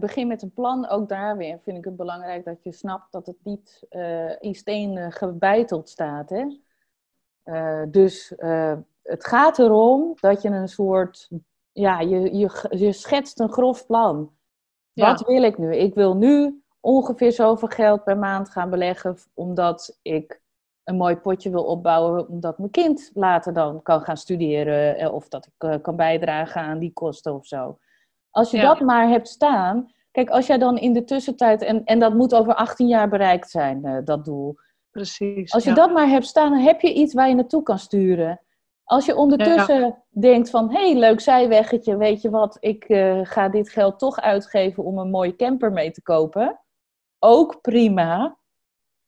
begin met een plan, ook daar weer vind ik het belangrijk dat je snapt dat het niet uh, in steen gebeiteld staat. Hè? Uh, dus uh, het gaat erom dat je een soort, ja, je, je, je schetst een grof plan. Ja. Wat wil ik nu? Ik wil nu ongeveer zoveel geld per maand gaan beleggen, omdat ik een mooi potje wil opbouwen, omdat mijn kind later dan kan gaan studeren eh, of dat ik kan bijdragen aan die kosten of zo. Als je ja. dat maar hebt staan, kijk, als jij dan in de tussentijd, en, en dat moet over 18 jaar bereikt zijn, dat doel. Precies. Als je dat maar hebt staan, dan heb je iets waar je naartoe kan sturen. Als je ondertussen denkt van, hé, hey, leuk zijweggetje, weet je wat, ik uh, ga dit geld toch uitgeven om een mooie camper mee te kopen. Ook prima.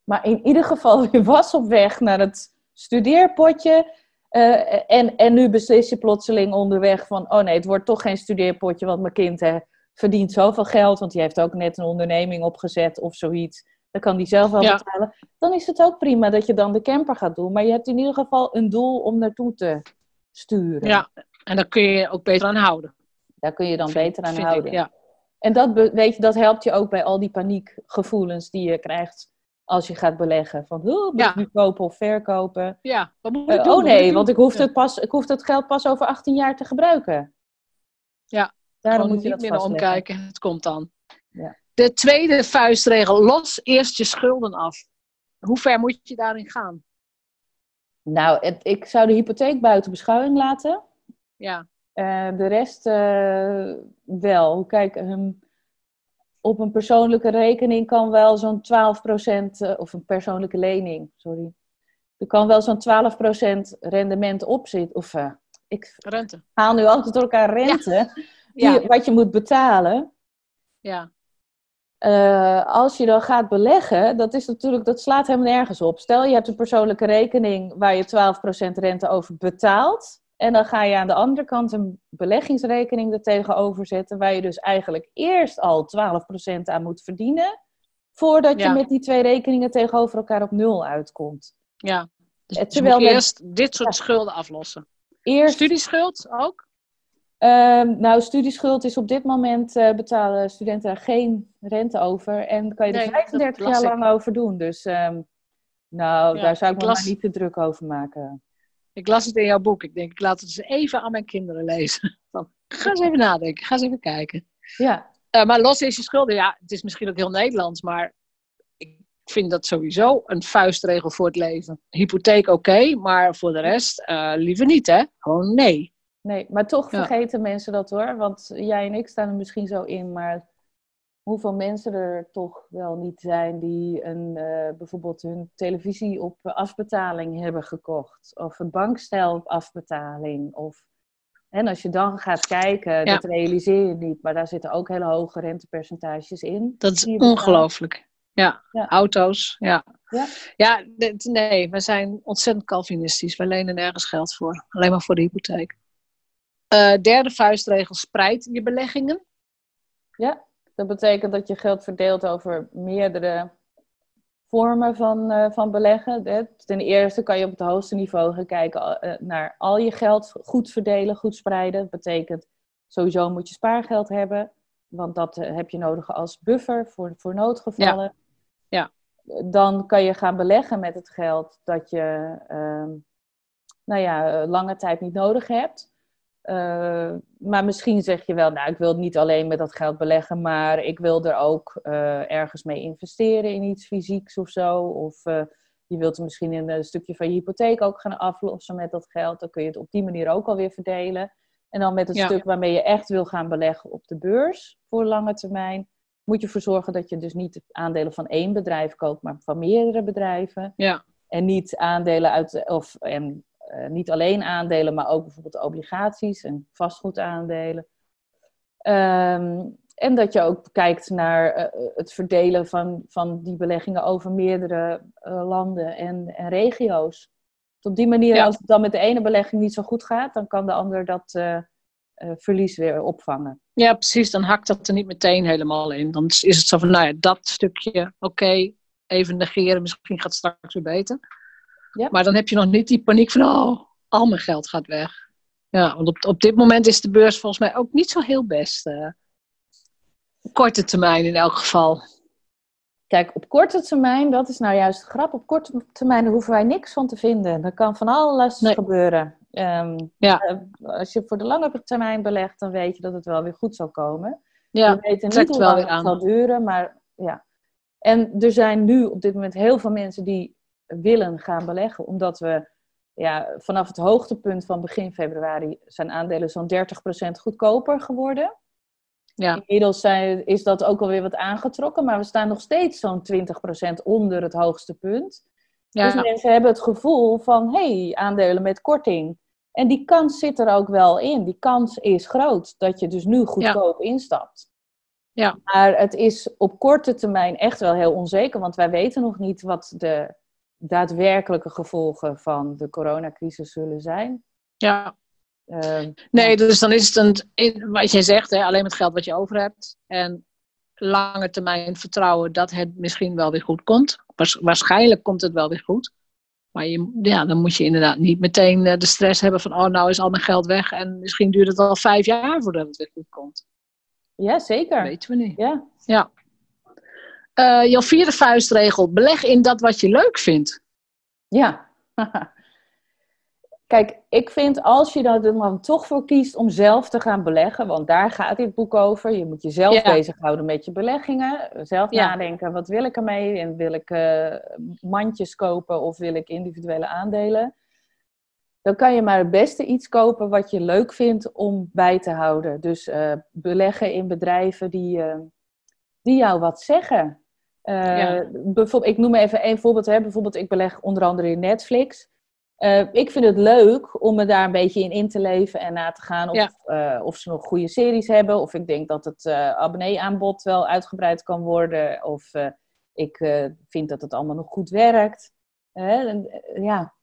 Maar in ieder geval, (laughs) je was op weg naar het studeerpotje. Uh, en, en nu beslis je plotseling onderweg van, oh nee, het wordt toch geen studeerpotje, want mijn kind hè, verdient zoveel geld, want die heeft ook net een onderneming opgezet of zoiets. Dan kan die zelf wel betalen. Dan is het ook prima dat je dan de camper gaat doen. Maar je hebt in ieder geval een doel om naartoe te sturen. Ja, en daar kun je je ook beter aan houden. Daar kun je dan beter aan houden. ja. En dat, weet je, dat helpt je ook bij al die paniekgevoelens die je krijgt als je gaat beleggen. Van, hoe moet ik nu kopen of verkopen? Ja, wat moet ik uh, doen? Oh nee, want ik hoef, het pas, ik hoef het geld pas over 18 jaar te gebruiken. Ja, daarom moet je niet meer omkijken. Het komt dan. Ja. De tweede vuistregel, los eerst je schulden af. hoe ver moet je daarin gaan? Nou, het, ik zou de hypotheek buiten beschouwing laten. Ja. Uh, de rest uh, wel. Kijk, um, op een persoonlijke rekening kan wel zo'n 12%, uh, of een persoonlijke lening, sorry. Er kan wel zo'n 12% rendement op zitten. Of ik rente. haal nu altijd door elkaar rente. Ja. Die, Ja. Wat je moet betalen. Ja. Uh, als je dan gaat beleggen, dat, is natuurlijk, dat slaat helemaal nergens op. Stel je hebt een persoonlijke rekening waar je 12% rente over betaalt. En dan ga je aan de andere kant een beleggingsrekening er tegenover zetten, waar je dus eigenlijk eerst al 12% aan moet verdienen, voordat je met die twee rekeningen tegenover elkaar op nul uitkomt. ja. Dus Eh, je terwijl moet met- eerst dit soort Ja. schulden aflossen. Eerst, Studieschuld ook? Ehm, nou, studieschuld is op dit moment eh, betalen studenten daar geen rente over. En daar kan je er Nee, dat 35 las jaar lang over doen. Dus ehm, nou, Ja, daar zou ik ik me las- maar niet te druk over maken. Ik las het in jouw boek. Ik denk, ik laat het eens even aan mijn kinderen lezen. (laughs) Van, ga eens even nadenken, ga eens even kijken. Ja, Eh, maar los is je schulden, ja, het is misschien ook heel Nederlands, maar ik vind dat sowieso een vuistregel voor het leven. Hypotheek oké, maar voor de rest eh, liever niet, hè? Gewoon nee. Nee, maar toch Ja. vergeten mensen dat hoor. Want jij en ik staan er misschien zo in, maar hoeveel mensen er toch wel niet zijn die een, eh, bijvoorbeeld hun televisie op afbetaling hebben gekocht. Of een bankstel op afbetaling. Of, en als je dan gaat kijken, Ja. dat realiseer je niet, maar daar zitten ook hele hoge rentepercentages in. Dat is ongelooflijk. Ja, Ja. auto's, ja. Ja. Ja, nee, we zijn ontzettend Calvinistisch. We lenen nergens geld voor. Alleen maar voor de hypotheek. Eh, derde vuistregel, spreid je beleggingen. Ja, dat betekent dat je geld verdeelt over meerdere vormen van, eh, van beleggen. Ten eerste kan je op het hoogste niveau gaan kijken eh, naar al je geld goed verdelen, goed spreiden. Dat betekent sowieso moet je spaargeld hebben, want dat heb je nodig als buffer voor, voor noodgevallen. Ja. Dan kan je gaan beleggen met het geld dat je ehm, nou ja, lange tijd niet nodig hebt. Uh, maar misschien zeg je wel, nou, ik wil niet alleen met dat geld beleggen, maar ik wil er ook uh, ergens mee investeren in iets fysieks of zo. Of uh, je wilt er misschien een, een, stukje van je hypotheek ook gaan aflossen met dat geld. Dan kun je het op die manier ook alweer verdelen. En dan met het Ja. stuk waarmee je echt wil gaan beleggen op de beurs voor lange termijn, moet je ervoor zorgen dat je dus niet aandelen van één bedrijf koopt, maar van meerdere bedrijven. Ja. En niet aandelen uit, of en, uh, niet alleen aandelen, maar ook bijvoorbeeld obligaties en vastgoedaandelen. Um, en dat je ook kijkt naar uh, het verdelen van, van die beleggingen over meerdere uh, landen en, en regio's. Dus op die manier, Ja. als het dan met de ene belegging niet zo goed gaat, dan kan de ander dat verlies weer opvangen. Ja, precies. Dan hakt dat er niet meteen helemaal in. Dan is het zo van, nou ja, dat stukje, oké, okay, even negeren, misschien gaat het straks weer beter. Ja. Maar dan heb je nog niet die paniek van, oh, al mijn geld gaat weg. Ja, want op, op dit moment is de beurs volgens mij ook niet zo heel best. Uh, korte termijn in elk geval. Kijk, op korte termijn, dat is nou juist de grap. Op korte termijn hoeven wij niks van te vinden. Er kan van alles Nee. gebeuren. Um, Ja. uh, als je voor de lange termijn belegt, dan weet je dat het wel weer goed zal komen. Ja, We weten niet hoe wel lang weer het zal duren, maar ja. En er zijn nu op dit moment heel veel mensen die willen gaan beleggen, omdat we ja, vanaf het hoogtepunt van begin februari zijn aandelen zo'n 30% goedkoper geworden. Ja. Inmiddels zijn, is dat ook alweer wat aangetrokken, maar we staan nog steeds zo'n 20% onder het hoogste punt. Ja. Dus mensen hebben het gevoel van, hé, hey, aandelen met korting. En die kans zit er ook wel in. Die kans is groot dat je dus nu goedkoop instapt. Ja. Maar het is op korte termijn echt wel heel onzeker, want wij weten nog niet wat de daadwerkelijke gevolgen van de coronacrisis zullen zijn. ja. Uh, Nee, dus dan is het een, wat jij zegt, hè, alleen met geld wat je over hebt. En lange termijn vertrouwen dat het misschien wel weer goed komt. Waars, waarschijnlijk komt het wel weer goed. Maar je, ja, dan moet je inderdaad niet meteen uh, de stress hebben van, oh nou is al mijn geld weg. En misschien duurt het al vijf jaar voordat het weer goed komt. Ja, zeker. Dat weten we niet. Ja. ja. Uh, jouw vierde vuistregel, beleg in dat wat je leuk vindt. Ja. (laughs) Kijk, ik vind als je er dan toch voor kiest om zelf te gaan beleggen, want daar gaat dit boek over. Je moet jezelf Ja. bezighouden met je beleggingen. Zelf Ja. nadenken, wat wil ik ermee? En wil ik eh, mandjes kopen of wil ik individuele aandelen? Dan kan je maar het beste iets kopen wat je leuk vindt om bij te houden. Dus eh, beleggen in bedrijven die, eh, die jou wat zeggen. Eh, Ja. bijvoorbeeld, ik noem even één voorbeeld. Hè. Bijvoorbeeld, ik beleg onder andere in Netflix. Eh, ik vind het leuk om me daar een beetje in in te leven en na te gaan of, Ja. eh, of ze nog goede series hebben. Of ik denk dat het abonneeaanbod wel uitgebreid kan worden. Of ik vind dat het allemaal nog goed werkt. En, ja.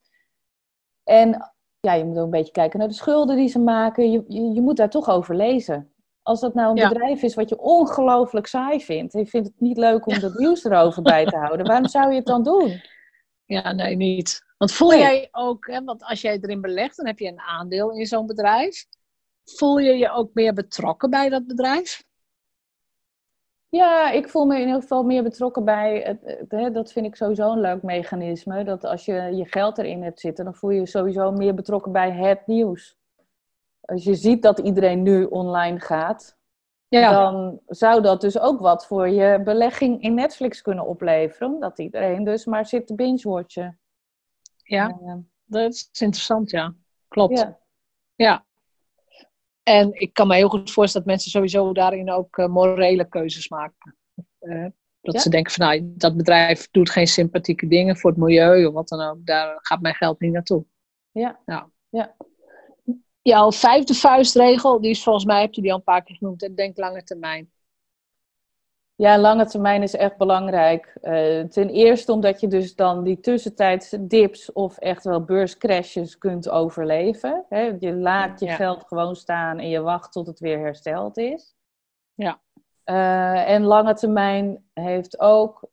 En ja, je moet ook een beetje kijken naar de schulden die ze maken. Je, je, je moet daar toch over lezen. Als dat nou een Ja. bedrijf is wat je ongelooflijk saai vindt. En je vindt het niet leuk om dat nieuws erover bij te houden. Waarom zou je het dan doen? Ja, nee, niet. Want voel Nee. jij ook, hè, want als jij erin belegt, dan heb je een aandeel in zo'n bedrijf. Voel je je ook meer betrokken bij dat bedrijf? Ja, ik voel me in ieder geval meer betrokken bij. Het, dat vind ik sowieso een leuk mechanisme. Dat als je je geld erin hebt zitten, dan voel je je sowieso meer betrokken bij het nieuws. Als je ziet dat iedereen nu online gaat, dan zou dat dus ook wat voor je belegging in Netflix kunnen opleveren. Omdat iedereen dus maar zit te binge-watchen. ja, dat is interessant, ja. Klopt. ja. Ja. En ik kan me heel goed voorstellen dat mensen sowieso daarin ook eh, morele keuzes maken. Eh, dat Ja. ze denken van nou, dat bedrijf doet geen sympathieke dingen voor het milieu of wat dan ook. Daar gaat mijn geld niet naartoe. Ja. Ja. Ja. Jouw vijfde vuistregel, die is volgens mij, heb je die al een paar keer genoemd. en Denk lange termijn. Ja, lange termijn is echt belangrijk. Eh, ten eerste omdat je dus dan die tussentijdse dips of echt wel beurscrashes kunt overleven. Hè? Je laat je Ja. geld gewoon staan en je wacht tot het weer hersteld is. Ja. Eh, en lange termijn heeft ook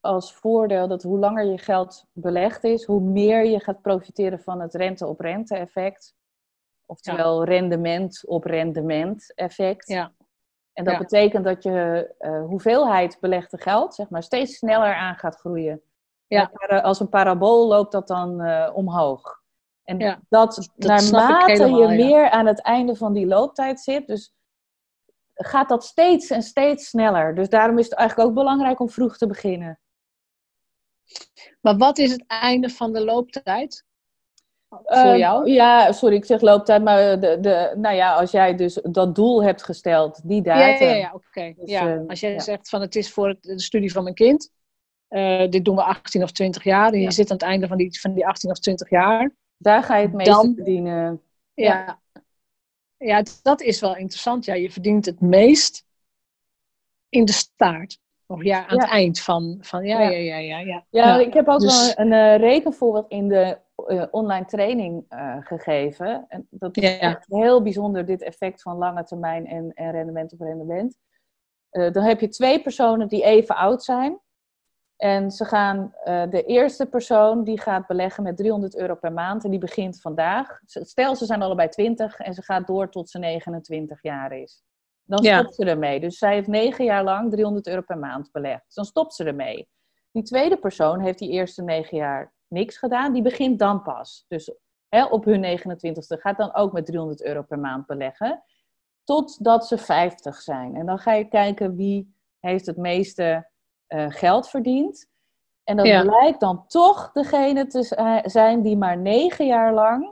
als voordeel dat hoe langer je geld belegd is, hoe meer je gaat profiteren van het rente-op-rente effect. Oftewel rendement op rendement effect. Ja. En dat Ja. betekent dat je eh, hoeveelheid belegde geld zeg maar, steeds sneller aan gaat groeien. Ja. Als een parabool loopt dat dan eh, omhoog. En Ja, dat, naarmate je ja. meer aan het einde van die looptijd zit, dus gaat dat steeds en steeds sneller. Dus daarom is het eigenlijk ook belangrijk om vroeg te beginnen. Maar wat is het einde van de looptijd? Voor Eh, jou? Ja, sorry, ik zeg looptijd, maar de, de, nou ja, als jij dus dat doel hebt gesteld, die Ja, datum. ja, ja, oké. Dus, ja. eh, Als jij ja. zegt van het is voor de studie van mijn kind. eh, dit doen we 18 of 20 jaar. En je Ja. zit aan het einde van die, van die 18 of 20 jaar. Daar ga je het meeste Dan- verdienen. Ja. ja, dat is wel interessant. Ja, je verdient het meest in de staart. Of ja, aan Ja. het eind van, van ja, Ja. ja, ja, ja. ja, Ja, ik heb ook dus- wel een eh, rekenvoorbeeld in de eh, online training eh, gegeven. En dat is Ja. echt heel bijzonder, dit effect van lange termijn en, en rendement op rendement. Eh, dan heb je twee personen die even oud zijn. En ze gaan, de eerste persoon die gaat beleggen met 300 euro per maand en die begint vandaag. Stel, ze zijn allebei 20 en ze gaat door tot ze 29 jaar is. Dan Ja. stopt ze ermee. Dus zij heeft negen jaar lang 300 euro per maand belegd. Dus dan stopt ze ermee. Die tweede persoon heeft die eerste negen jaar niks gedaan. Die begint dan pas. Dus hè, op hun 29ste gaat dan ook met 300 euro per maand beleggen. Totdat ze 50 zijn. En dan ga je kijken wie heeft het meeste eh, geld verdiend. En dat Ja. blijkt dan toch degene te zi- zijn die maar negen jaar lang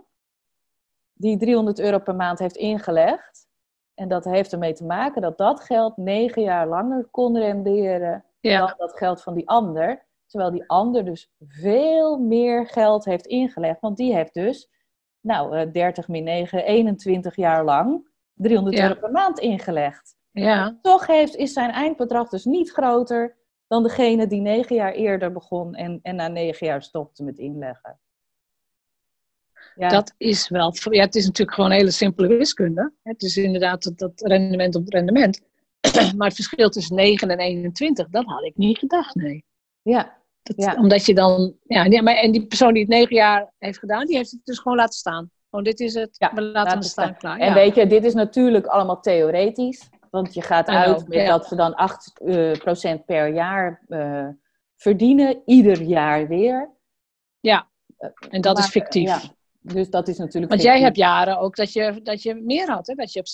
die 300 euro per maand heeft ingelegd. En dat heeft ermee te maken dat dat geld negen jaar langer kon renderen Ja. dan dat geld van die ander. Terwijl die ander dus veel meer geld heeft ingelegd. Want die heeft dus, nou, eh, 30 min 9, 21 jaar lang 300 Ja. euro per maand ingelegd. ja. Toch heeft, is zijn eindbedrag dus niet groter dan degene die negen jaar eerder begon en, en na negen jaar stopte met inleggen. Ja, Dat is wel. Ja, het is natuurlijk gewoon hele simpele wiskunde. Het is inderdaad dat, dat rendement op rendement. (clears throat) Maar het verschil tussen 9 en 21, dat had ik niet gedacht, nee. ja, Dat, Ja. Omdat je dan. Ja, nee, maar, en die persoon die het negen jaar heeft gedaan, die heeft het dus gewoon laten staan. Gewoon, dit is het. Ja, we laten hem staan, staan. klaar. En weet je, dit is natuurlijk allemaal theoretisch. Want je gaat uit met dat ze dan 8% eh, procent per jaar eh, verdienen, ieder jaar weer. Ja, en dat is fictief. ja. Dus dat is natuurlijk. Want jij hebt jaren ook dat je, dat je meer had, hè? dat je op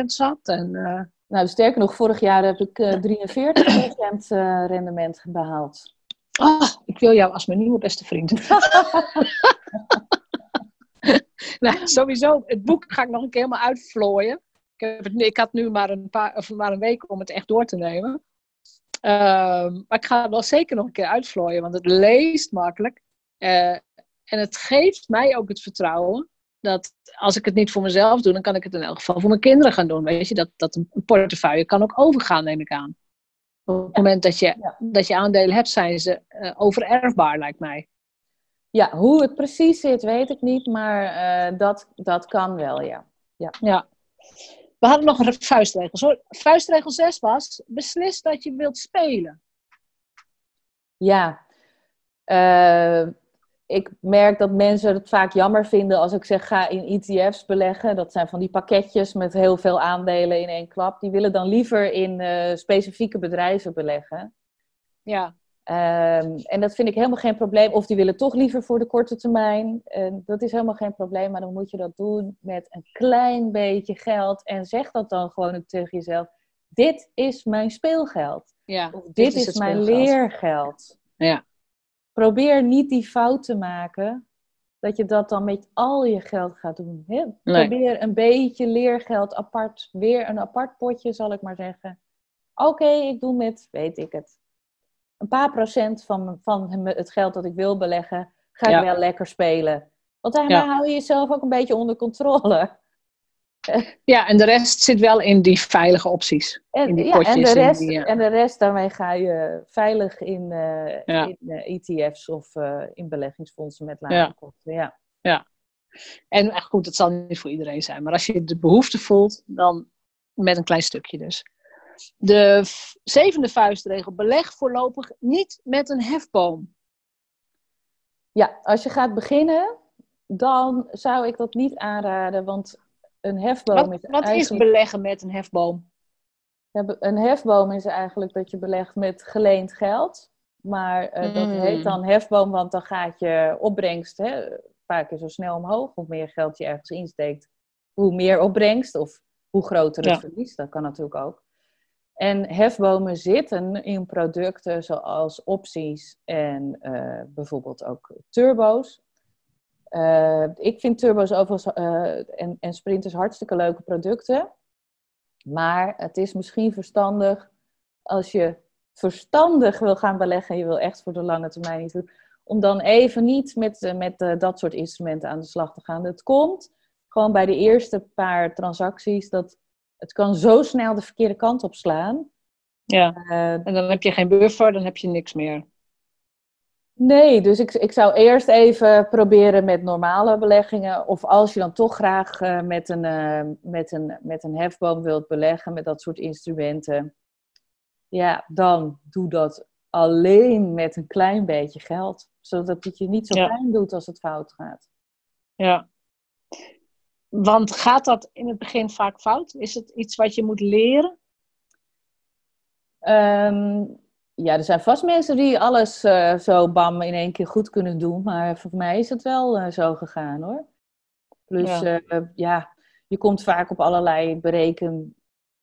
16,7% zat. En, uh... Nou, sterker nog, vorig jaar heb ik uh, 43% uh, rendement behaald. Oh, ik wil jou als mijn nieuwe beste vriend. (laughs) nou, sowieso, het boek ga ik nog een keer helemaal uitvlooien. Ik, heb het, ik had nu maar een, paar, of maar een week om het echt door te nemen. Ehm, maar ik ga het wel zeker nog een keer uitvlooien, want het leest makkelijk. Uh, en het geeft mij ook het vertrouwen dat als ik het niet voor mezelf doe, dan kan ik het in elk geval voor mijn kinderen gaan doen. Weet je, dat, dat een portefeuille kan ook overgaan, neem ik aan. Op het moment dat je, dat je aandelen hebt, zijn ze uh, overerfbaar, lijkt mij. Ja, hoe het precies zit, weet ik niet, maar uh, dat, dat kan wel, ja. ja. ja. We hadden nog een vuistregel. Vuistregel 6 was, beslis dat je wilt spelen. Ja, uh, ik merk dat mensen het vaak jammer vinden als ik zeg ga in ETF's beleggen. Dat zijn van die pakketjes met heel veel aandelen in één klap. Die willen dan liever in uh, specifieke bedrijven beleggen. Ja. Um, en dat vind ik helemaal geen probleem. Of die willen toch liever voor de korte termijn. Dat is helemaal geen probleem. Maar dan moet je dat doen met een klein beetje geld. En zeg dat dan gewoon tegen jezelf. Dit is mijn speelgeld. Ja, of dit, dit is, is mijn leergeld. Ja probeer niet die fout te maken dat je dat dan met al je geld gaat doen. Hè? Probeer een beetje leergeld apart, weer een apart potje zal ik maar zeggen. Oké, ik doe met, weet ik het, een paar procent van, van het geld dat ik wil beleggen, ga ik wel lekker spelen. Want daarmee hou je jezelf ook een beetje onder controle. (laughs) Ja, en de rest zit wel in die veilige opties. En, in die ja, en, de rest, en de rest, daarmee ga je veilig in, uh, in uh, ETF's of uh, in beleggingsfondsen met lage kosten. Ja. ja. En goed, het zal niet voor iedereen zijn. Maar als je de behoefte voelt, dan met een klein stukje dus. De zevende vuistregel, beleg voorlopig niet met een hefboom. Ja, als je gaat beginnen, dan zou ik dat niet aanraden. Want een hefboom wat, is Wat is beleggen met een hefboom? Een hefboom is eigenlijk dat je belegt met geleend geld. Maar uh, dat hmm. heet dan hefboom, want dan gaat je opbrengst hè, vaak zo snel omhoog. Hoe meer geld je ergens insteekt, hoe meer opbrengst of hoe groter het verlies. Dat kan natuurlijk ook. En hefbomen zitten in producten zoals opties en uh, bijvoorbeeld ook turbo's. Uh, ik vind turbo's overigens uh, en, en sprinters hartstikke leuke producten. Maar het is misschien verstandig als je verstandig wil gaan beleggen en je wil echt voor de lange termijn iets doen, om dan even niet met, uh, met dat soort instrumenten aan de slag te gaan. Het komt gewoon bij de eerste paar transacties dat het kan zo snel de verkeerde kant op slaan. Ja, en dan heb je geen buffer, dan heb je niks meer. Nee, dus ik, ik zou eerst even proberen met normale beleggingen. Of als je dan toch graag uh, met, een, uh, met, een, met een hefboom wilt beleggen, met dat soort instrumenten. Ja, dan doe dat alleen met een klein beetje geld. Zodat het je niet zo ja. pijn doet als het fout gaat. Ja. Want gaat dat in het begin vaak fout? Is het iets wat je moet leren? Um, ja, er zijn vast mensen die alles uh, zo bam in één keer goed kunnen doen. Maar voor mij is het wel uh, zo gegaan hoor. Plus, ja. Uh, ja. je komt vaak op allerlei bereken,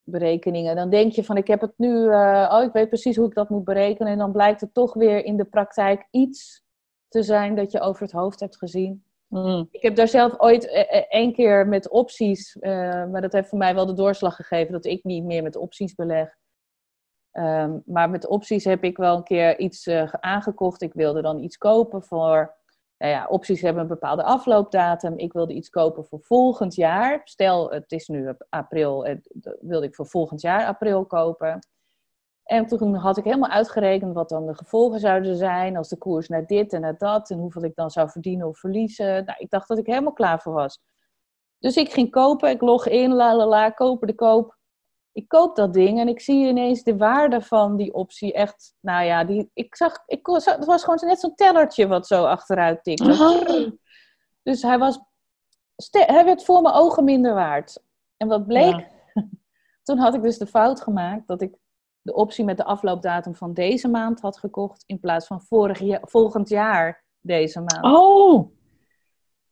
berekeningen. Dan denk je van, ik heb het nu, oh, ik weet precies hoe ik dat moet berekenen. En dan blijkt het toch weer in de praktijk iets te zijn dat je over het hoofd hebt gezien. Mm. Ik heb daar zelf ooit één keer met opties, maar dat heeft voor mij wel de doorslag gegeven dat ik niet meer met opties beleg. Um, maar met opties heb ik wel een keer iets uh, aangekocht. Ik wilde dan iets kopen voor. Nou ja, opties hebben een bepaalde afloopdatum. Ik wilde iets kopen voor volgend jaar. Stel, het is nu april. Het, wilde ik voor volgend jaar april kopen. En toen had ik helemaal uitgerekend wat dan de gevolgen zouden zijn. Als de koers naar dit en naar dat. En hoeveel ik dan zou verdienen of verliezen. Nou, ik dacht dat ik helemaal klaar voor was. Dus ik ging kopen. Ik log in, la la la, kopen de koop ik koop dat ding en ik zie ineens de waarde van die optie echt, nou ja, die, ik zag, ik, het was gewoon net zo'n tellertje wat zo achteruit tikte. Oh. Dus hij was, hij werd voor mijn ogen minder waard. En wat bleek, ja. (laughs) toen had ik dus de fout gemaakt dat ik de optie met de afloopdatum van deze maand had gekocht in plaats van vorig jaar, volgend jaar deze maand. Oh!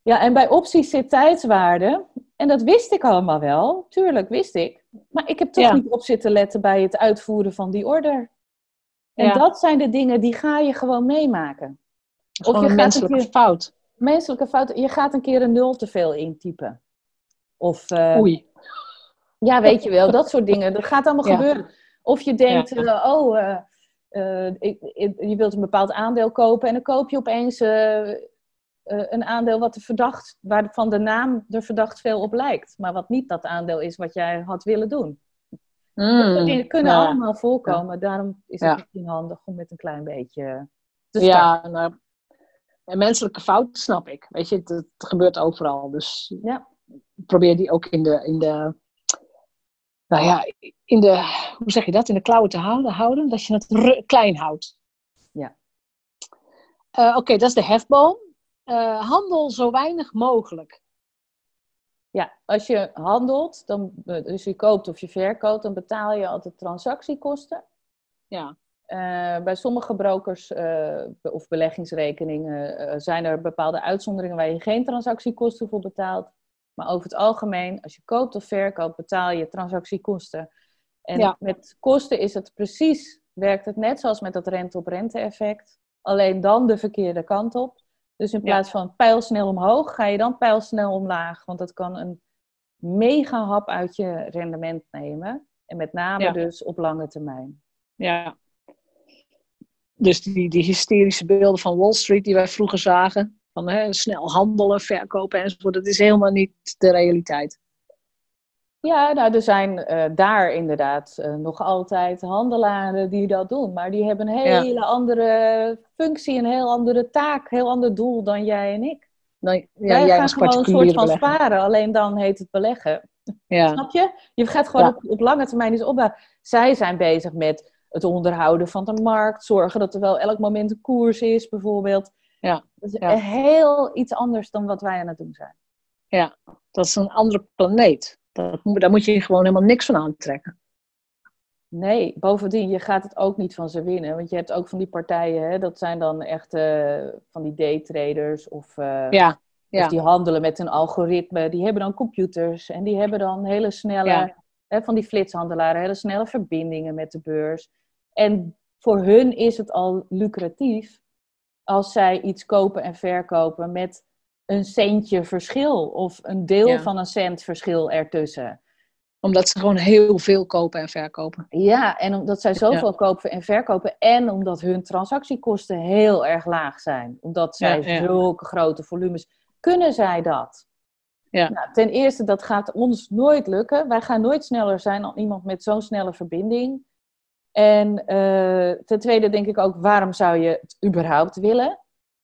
Ja, en bij opties zit tijdswaarde. En dat wist ik allemaal wel, tuurlijk wist ik. Maar ik heb toch niet op zitten letten bij het uitvoeren van die order. En dat zijn de dingen die ga je gewoon meemaken. Of je een menselijke een keer, fout. Menselijke fout. Je gaat een keer een nul te veel intypen. Of, uh, Oei. Ja, weet je wel, dat soort dingen. Dat gaat allemaal gebeuren. Of je denkt, uh, oh, uh, ik, je wilt een bepaald aandeel kopen en dan koop je opeens een aandeel wat de verdacht, waarvan de naam er verdacht veel op lijkt. Maar wat niet dat aandeel is wat jij had willen doen. Mm, die kunnen allemaal voorkomen. Daarom is het misschien handig om met een klein beetje te starten. Ja, nou, en menselijke fouten snap ik. Weet je, het, gebeurt overal. Dus ja. probeer die ook in de, in de, nou ja, in de, hoe zeg je dat, in de klauwen te houden, houden dat je het klein houdt. Ja. Uh, Oké, dat is de hefboom. Uh, handel zo weinig mogelijk. Ja, als je handelt, dan, dus je koopt of je verkoopt, dan betaal je altijd transactiekosten. Ja. Uh, bij sommige brokers uh, of beleggingsrekeningen zijn er bepaalde uitzonderingen waar je geen transactiekosten voor betaalt. Maar over het algemeen, als je koopt of verkoopt, betaal je transactiekosten. En ja. met kosten is het precies, werkt het net zoals met dat rente-op-rente effect. Alleen dan de verkeerde kant op. Dus in plaats van pijlsnel omhoog, ga je dan pijlsnel omlaag. Want dat kan een mega hap uit je rendement nemen. En met name dus op lange termijn. Ja. Dus die, die hysterische beelden van Wall Street die wij vroeger zagen. Van hè, snel handelen, verkopen enzovoort. Dat is helemaal niet de realiteit. Ja, nou, er zijn uh, daar inderdaad uh, nog altijd handelaren die dat doen. Maar die hebben een hele andere functie, een heel andere taak, heel ander doel dan jij en ik. Nee, ja, Wij gaan gewoon een soort van sparen, alleen dan heet het beleggen. Ja. Snap je? Je gaat gewoon op, op, lange termijn iets opbouwen. Zij zijn bezig met het onderhouden van de markt, zorgen dat er wel elk moment een koers is, bijvoorbeeld. Ja. Dat is heel iets anders dan wat wij aan het doen zijn. Ja, dat is een andere planeet. Dat, daar moet je gewoon helemaal niks van aantrekken. Nee, bovendien, je gaat het ook niet van ze winnen. Want je hebt ook van die partijen, hè, dat zijn dan echt uh, van die daytraders of, uh, ja, ja. of die handelen met een algoritme. Die hebben dan computers en die hebben dan hele snelle, ja. hè, van die flitshandelaren, hele snelle verbindingen met de beurs. En voor hun is het al lucratief als zij iets kopen en verkopen met een centje verschil of een deel van een cent verschil ertussen. Omdat ze gewoon heel veel kopen en verkopen. Ja, en omdat zij zoveel kopen en verkopen en omdat hun transactiekosten heel erg laag zijn. Omdat zij ja, zulke grote volumes, kunnen zij dat. Ja. Nou, ten eerste, dat gaat ons nooit lukken. Wij gaan nooit sneller zijn dan iemand met zo'n snelle verbinding. En uh, ten tweede denk ik ook, waarom zou je het überhaupt willen?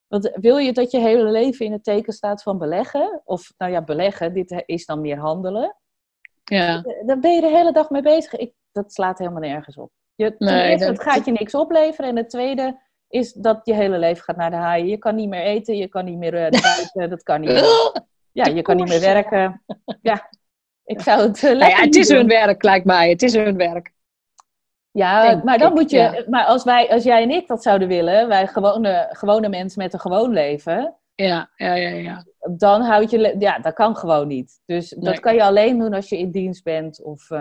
Want wil je dat je hele leven in het teken staat van beleggen? Of, nou ja, beleggen, dit is dan meer handelen. Ja. Dan ben je de hele dag mee bezig. Ik, dat slaat helemaal nergens op. Je, nee, eerste, het gaat je niks opleveren. En het tweede is dat je hele leven gaat naar de haaien. Je kan niet meer eten, je kan niet meer uh, buiten, dat kan niet meer. (laughs) Ja, je kan niet meer werken. Ja, ik zou het uh, nou ja, Het is hun werk, lijkt mij. Het is hun werk. Ja, maar dan moet je. Maar als, wij, als jij en ik dat zouden willen, wij gewone, gewone mensen met een gewoon leven. Ja, ja, ja, ja. Dan houd je. Ja, dat kan gewoon niet. Dus dat kan je alleen doen als je in dienst bent. Of, uh,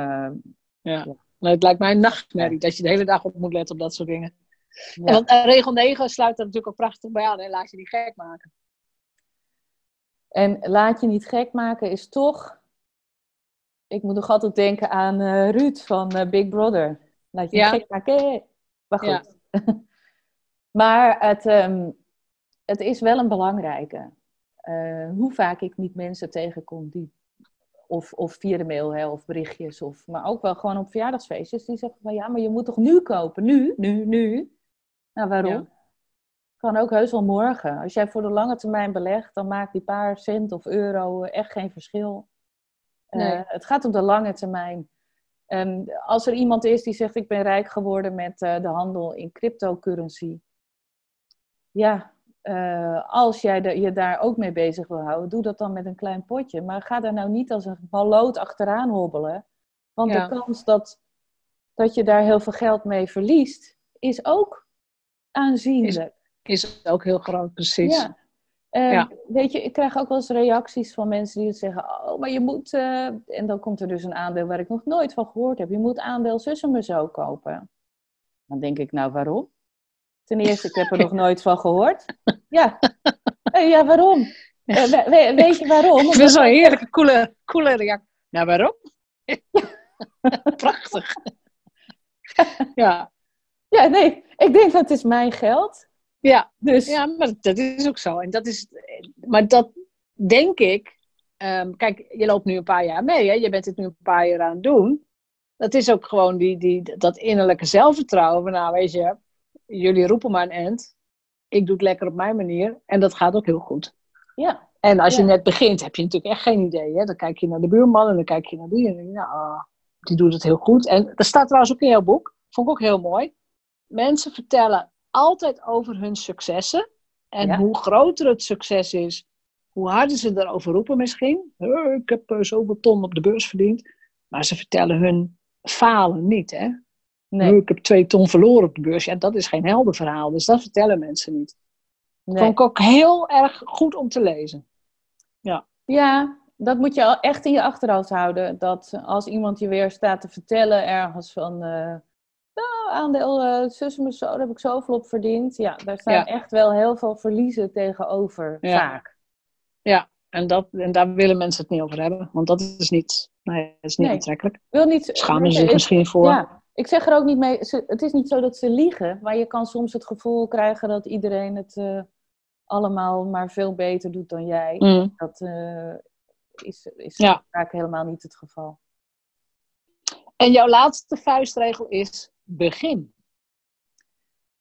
ja. ja. het lijkt mij een nachtmerrie dat je de hele dag op moet letten op dat soort dingen. Ja. En want uh, regel 9 sluit er natuurlijk ook prachtig bij aan. Laat je niet gek maken. En laat je niet gek maken is toch. Ik moet nog altijd denken aan uh, Ruud van Big Brother. Laat je ja. Maar goed. (laughs) maar het, um, het is wel een belangrijke. Uh, hoe vaak ik niet mensen tegenkom die... Of, of via de mail hè, of berichtjes. Of, maar ook wel gewoon op verjaardagsfeestjes. Die zeggen van ja, maar je moet toch nu kopen? Nu, nu, nu. Nou, waarom? Ja. Kan ook heus wel morgen. Als jij voor de lange termijn belegt, dan maakt die paar cent of euro echt geen verschil. Nee. Uh, het gaat om de lange termijn. En als er iemand is die zegt: Ik ben rijk geworden met uh, de handel in cryptocurrency. Ja, uh, als jij de, je daar ook mee bezig wil houden, doe dat dan met een klein potje. Maar ga daar nou niet als een balloot achteraan hobbelen. Want ja. de kans dat, dat je daar heel veel geld mee verliest, is ook aanzienlijk. Is, is ook heel groot, precies. Ja. Ja. Weet je, ik krijg ook wel eens reacties van mensen die zeggen: Oh, maar je moet. Uh, en dan komt er dus een aandeel waar ik nog nooit van gehoord heb. Je moet aandeel zus en zo kopen. Dan denk ik, nou waarom? Ten eerste, ik heb er nog nooit van gehoord. (laughs) Ja, ja waarom? We, (laughs) weet je waarom? Ik vind zo'n heerlijke, coole, coole reactie. Nou, waarom? (laughs) Prachtig. ja. Ja, nee, ik denk dat is mijn geld. Ja, dus... ja, maar dat is ook zo. En dat is, maar dat denk ik. Um, kijk, je loopt nu een paar jaar mee, hè? je bent het nu een paar jaar aan het doen. Dat is ook gewoon die, die, dat innerlijke zelfvertrouwen. Van, nou, weet je, jullie roepen maar een end. Ik doe het lekker op mijn manier. En dat gaat ook heel goed. Ja. En als je net begint, heb je natuurlijk echt geen idee. Hè? Dan kijk je naar de buurman en dan kijk je naar die. En dan denk je, nou, die doet het heel goed. En dat staat trouwens ook in jouw boek. Vond ik ook heel mooi. Mensen vertellen altijd over hun successen. En hoe groter het succes is, hoe harder ze erover roepen misschien. Ik heb eh, zoveel ton op de beurs verdiend. Maar ze vertellen hun falen niet. Hè? Nee. Ik heb twee ton verloren op de beurs. Ja, dat is geen helder verhaal. Dus dat vertellen mensen niet. Nee. Vond ik ook heel erg goed om te lezen. Ja. Ja, dat moet je echt in je achterhoofd houden. Dat als iemand je weer staat te vertellen ergens van... Uh, nou, aandeel uh, zussen zo, daar heb ik zoveel op verdiend. Ja, daar staan echt wel heel veel verliezen tegenover, ja. vaak. Ja, en, dat, en daar willen mensen het niet over hebben. Want dat is niet, nee, dat is niet nee. aantrekkelijk. Wil niet, Schamen ze zich misschien voor. Ja, ik zeg er ook niet mee... het is niet zo dat ze liegen. Maar je kan soms het gevoel krijgen dat iedereen het... Uh, allemaal maar veel beter doet dan jij. Mm. Dat uh, is, is ja. vaak helemaal niet het geval. En jouw laatste vuistregel is begin.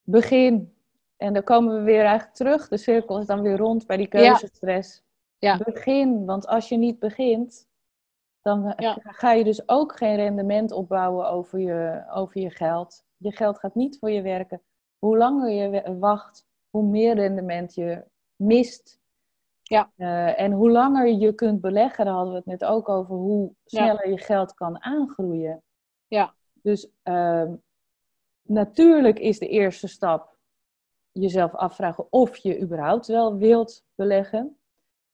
Begin. En dan komen we weer eigenlijk terug. De cirkel is dan weer rond bij die keuzestress. Ja. ja. Begin, want als je niet begint, dan ga je dus ook geen rendement opbouwen over je, over je geld. Je geld gaat niet voor je werken. Hoe langer je wacht, hoe meer rendement je mist. Ja. Uh, en hoe langer je kunt beleggen, daar hadden we het net ook over, hoe sneller je geld kan aangroeien. Ja. Dus uh, natuurlijk is de eerste stap jezelf afvragen of je überhaupt wel wilt beleggen.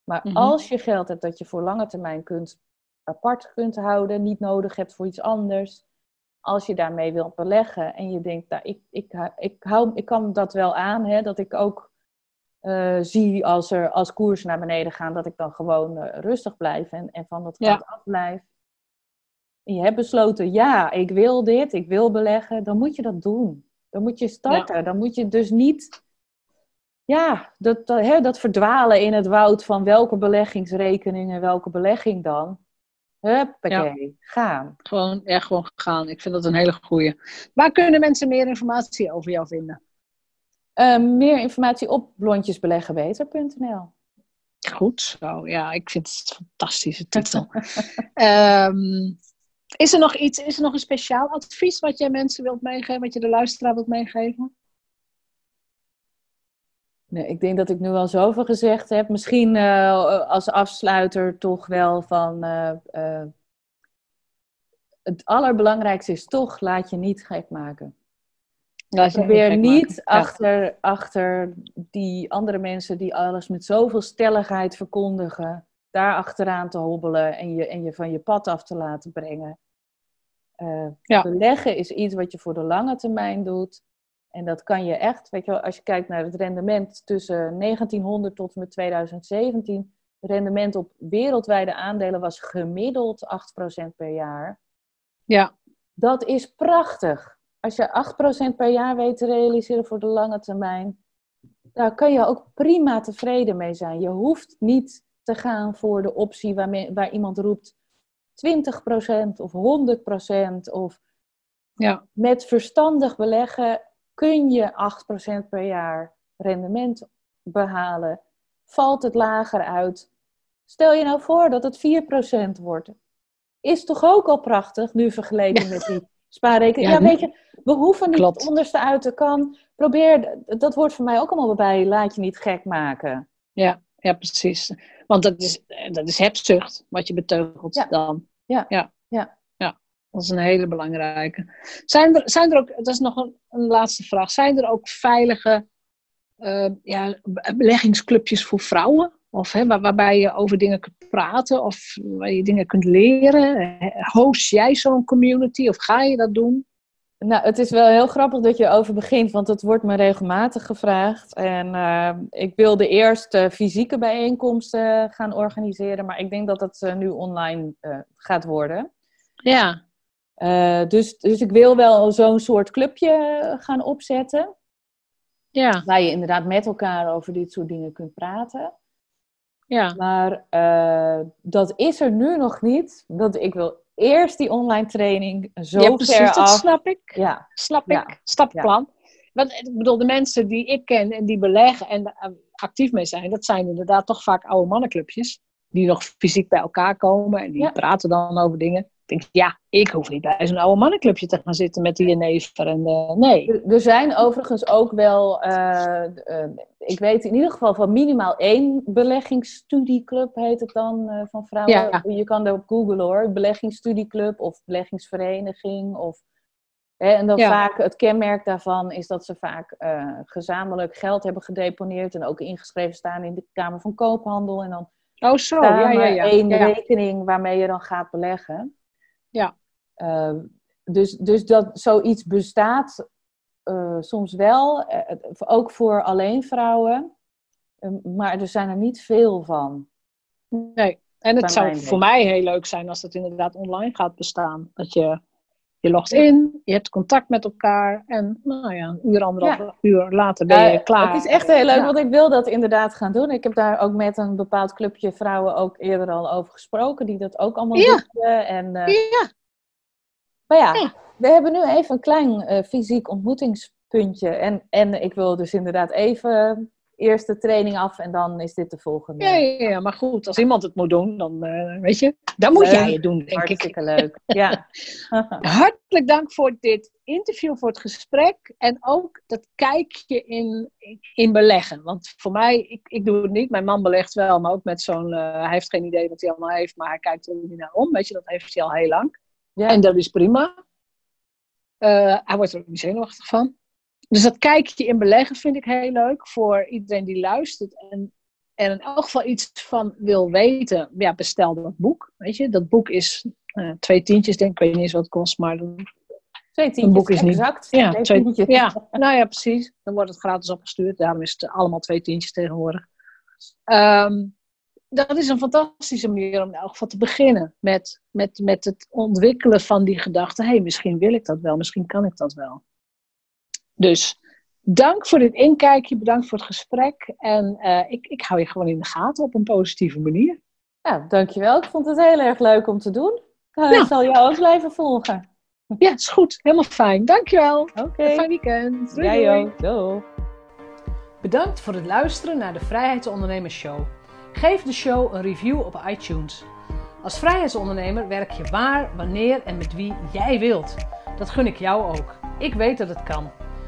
Maar mm -hmm. als je geld hebt dat je voor lange termijn kunt apart kunt houden, niet nodig hebt voor iets anders. Als je daarmee wilt beleggen en je denkt, nou, ik, ik, ik, hou, ik kan dat wel aan, hè, dat ik ook uh, zie als er als koersen naar beneden gaan, dat ik dan gewoon uh, rustig blijf en, en van dat geld ja. afblijf. En je hebt besloten, ja, ik wil dit, ik wil beleggen, dan moet je dat doen. Dan moet je starten. Ja. Dan moet je dus niet, ja, dat, dat, hè, dat verdwalen in het woud van welke beleggingsrekening en welke belegging dan. Huppakee, ja. gaan. Gewoon, ja, gewoon gaan. Ik vind dat een hele goeie. Waar kunnen mensen meer informatie over jou vinden? Uh, meer informatie op blondjesbeleggenbeter.nl. Goed zo, ja, ik vind het een fantastische titel. um, (laughs) is er nog iets, is er nog een speciaal advies wat jij mensen wilt meegeven, wat je de luisteraar wilt meegeven? Nee, ik denk dat ik nu al zoveel gezegd heb. Misschien uh, als afsluiter toch wel van. Uh, uh, het allerbelangrijkste is toch, laat je niet gek maken. Laat je Probeer niet achter, ja. achter die andere mensen die alles met zoveel stelligheid verkondigen, daar achteraan te hobbelen en je, en je van je pad af te laten brengen. ja. Beleggen is iets wat je voor de lange termijn doet. En dat kan je echt, weet je wel, als je kijkt naar het rendement tussen 1900 tot en met 2017, het rendement op wereldwijde aandelen was gemiddeld 8% per jaar. Ja. Dat is prachtig. Als je 8% per jaar weet te realiseren voor de lange termijn, daar kun je ook prima tevreden mee zijn. Je hoeft niet te gaan voor de optie waar, waar iemand roept 20% of 100% of ja. met verstandig beleggen kun je 8% per jaar rendement behalen. Valt het lager uit? Stel je nou voor dat het 4% wordt. Is toch ook al prachtig, nu vergeleken met die spaarrekening. Ja, ja, weet je, we hoeven niet het onderste uit te kan. Probeer, dat wordt voor mij ook allemaal bij, laat je niet gek maken. Ja, ja precies. Want dat is, dat is hebzucht, wat je beteugelt ja. dan. Ja. ja. ja. Dat is een hele belangrijke. Zijn er, zijn er ook, dat is nog een, een laatste vraag, zijn er ook veilige uh, ja, beleggingsclubjes voor vrouwen. Of hè, waar, waarbij je over dingen kunt praten of waar je dingen kunt leren. Host jij zo'n community of ga je dat doen? Nou, het is wel heel grappig dat je over begint, want het wordt me regelmatig gevraagd. En uh, ik wilde eerst uh, fysieke bijeenkomsten gaan organiseren, maar ik denk dat het uh, nu online gaat worden. Ja. dus, dus ik wil wel zo'n soort clubje gaan opzetten. Ja. Waar je inderdaad met elkaar over dit soort dingen kunt praten. Ja. Maar dat is er nu nog niet. Dat ik wil eerst die online training zo ja, precies, ver dat af. snap ik. Ja. Snap Ja. ik. Stappenplan. Want ik bedoel, de mensen die ik ken en die beleggen en er actief mee zijn, dat zijn inderdaad toch vaak oude mannenclubjes. Die nog fysiek bij elkaar komen en die praten dan over dingen. Ik denk, ja, ik hoef niet bij zo'n oude mannenclubje te gaan zitten met die never en eh, nee. Er- zijn overigens ook wel, eh, eh, ik weet in ieder geval van minimaal één beleggingsstudieclub heet het dan van vrouwen. Ja. Je kan er op googlen hoor, beleggingsstudieclub of beleggingsvereniging. Of, hè, en dan Ja. vaak, het kenmerk daarvan is dat ze vaak gezamenlijk geld hebben gedeponeerd en ook ingeschreven staan in de Kamer van Koophandel. En dan Oh zo, ja, ja, ja. één rekening waarmee je dan gaat beleggen. Ja. Eh, dus, dus dat zoiets bestaat eh, soms wel, eh, ook voor alleen vrouwen. Eh, maar er zijn er niet veel van. Nee. En het zou voor mij heel leuk zijn als het inderdaad online gaat bestaan. Dat je, je logt in, je hebt contact met elkaar en nou ja, een uur, anderhalf uur later ben je klaar. Het is echt heel leuk, Ja. want ik wil dat inderdaad gaan doen. Ik heb daar ook met een bepaald clubje vrouwen ook eerder al over gesproken, die dat ook allemaal Ja. doen. En, eh, Ja, Maar ja, Ja. we hebben nu even een klein eh, fysiek ontmoetingspuntje. En, en ik wil dus inderdaad even eerst de training af en dan is dit de volgende. ja, ja, ja, maar goed, als iemand het moet doen, dan eh, weet je, dan moet Leuk. jij het doen, denk ik. Hartstikke leuk. Ja. (laughs) Hartelijk dank voor dit interview, voor het gesprek en ook dat kijkje in, in beleggen. Want voor mij, ik, ik doe het niet, mijn man belegt wel, maar ook met zo'n, eh, hij heeft geen idee wat hij allemaal heeft, maar hij kijkt er niet naar om. Weet je, dat heeft hij al heel lang. Ja. En dat is prima. Eh, hij wordt er ook niet zenuwachtig van. Dus dat kijkje in beleggen vind ik heel leuk voor iedereen die luistert. En er in elk geval iets van wil weten. Ja, bestel dat boek. Weet je, dat boek is eh, twee tientjes, denk ik. Ik weet niet eens wat het kost, maar dan- Twee tientjes, boek is niet- exact. ja, Twee twee, tientjes. ja, nou ja, precies. Dan wordt het gratis opgestuurd. Daarom is het allemaal twee tientjes tegenwoordig. Ehm, dat is een fantastische manier om in elk geval te beginnen. Met, met, met het ontwikkelen van die gedachte. Hé, hey, misschien wil ik dat wel. Misschien kan ik dat wel. Dus dank voor dit inkijkje. Bedankt voor het gesprek. En eh, ik, ik hou je gewoon in de gaten op een positieve manier. Ja, dankjewel. Ik vond het heel erg leuk om te doen. Eh, Ja. Ik zal jou ook blijven volgen. Ja, is goed. Helemaal fijn. Dankjewel. Oké. Een fijn weekend. Doei, Jij doei. ook. Doei. Bedankt voor het luisteren naar de Vrijheidsondernemers Show. Geef de show een review op iTunes. Als vrijheidsondernemer werk je waar, wanneer en met wie jij wilt. Dat gun ik jou ook. Ik weet dat het kan.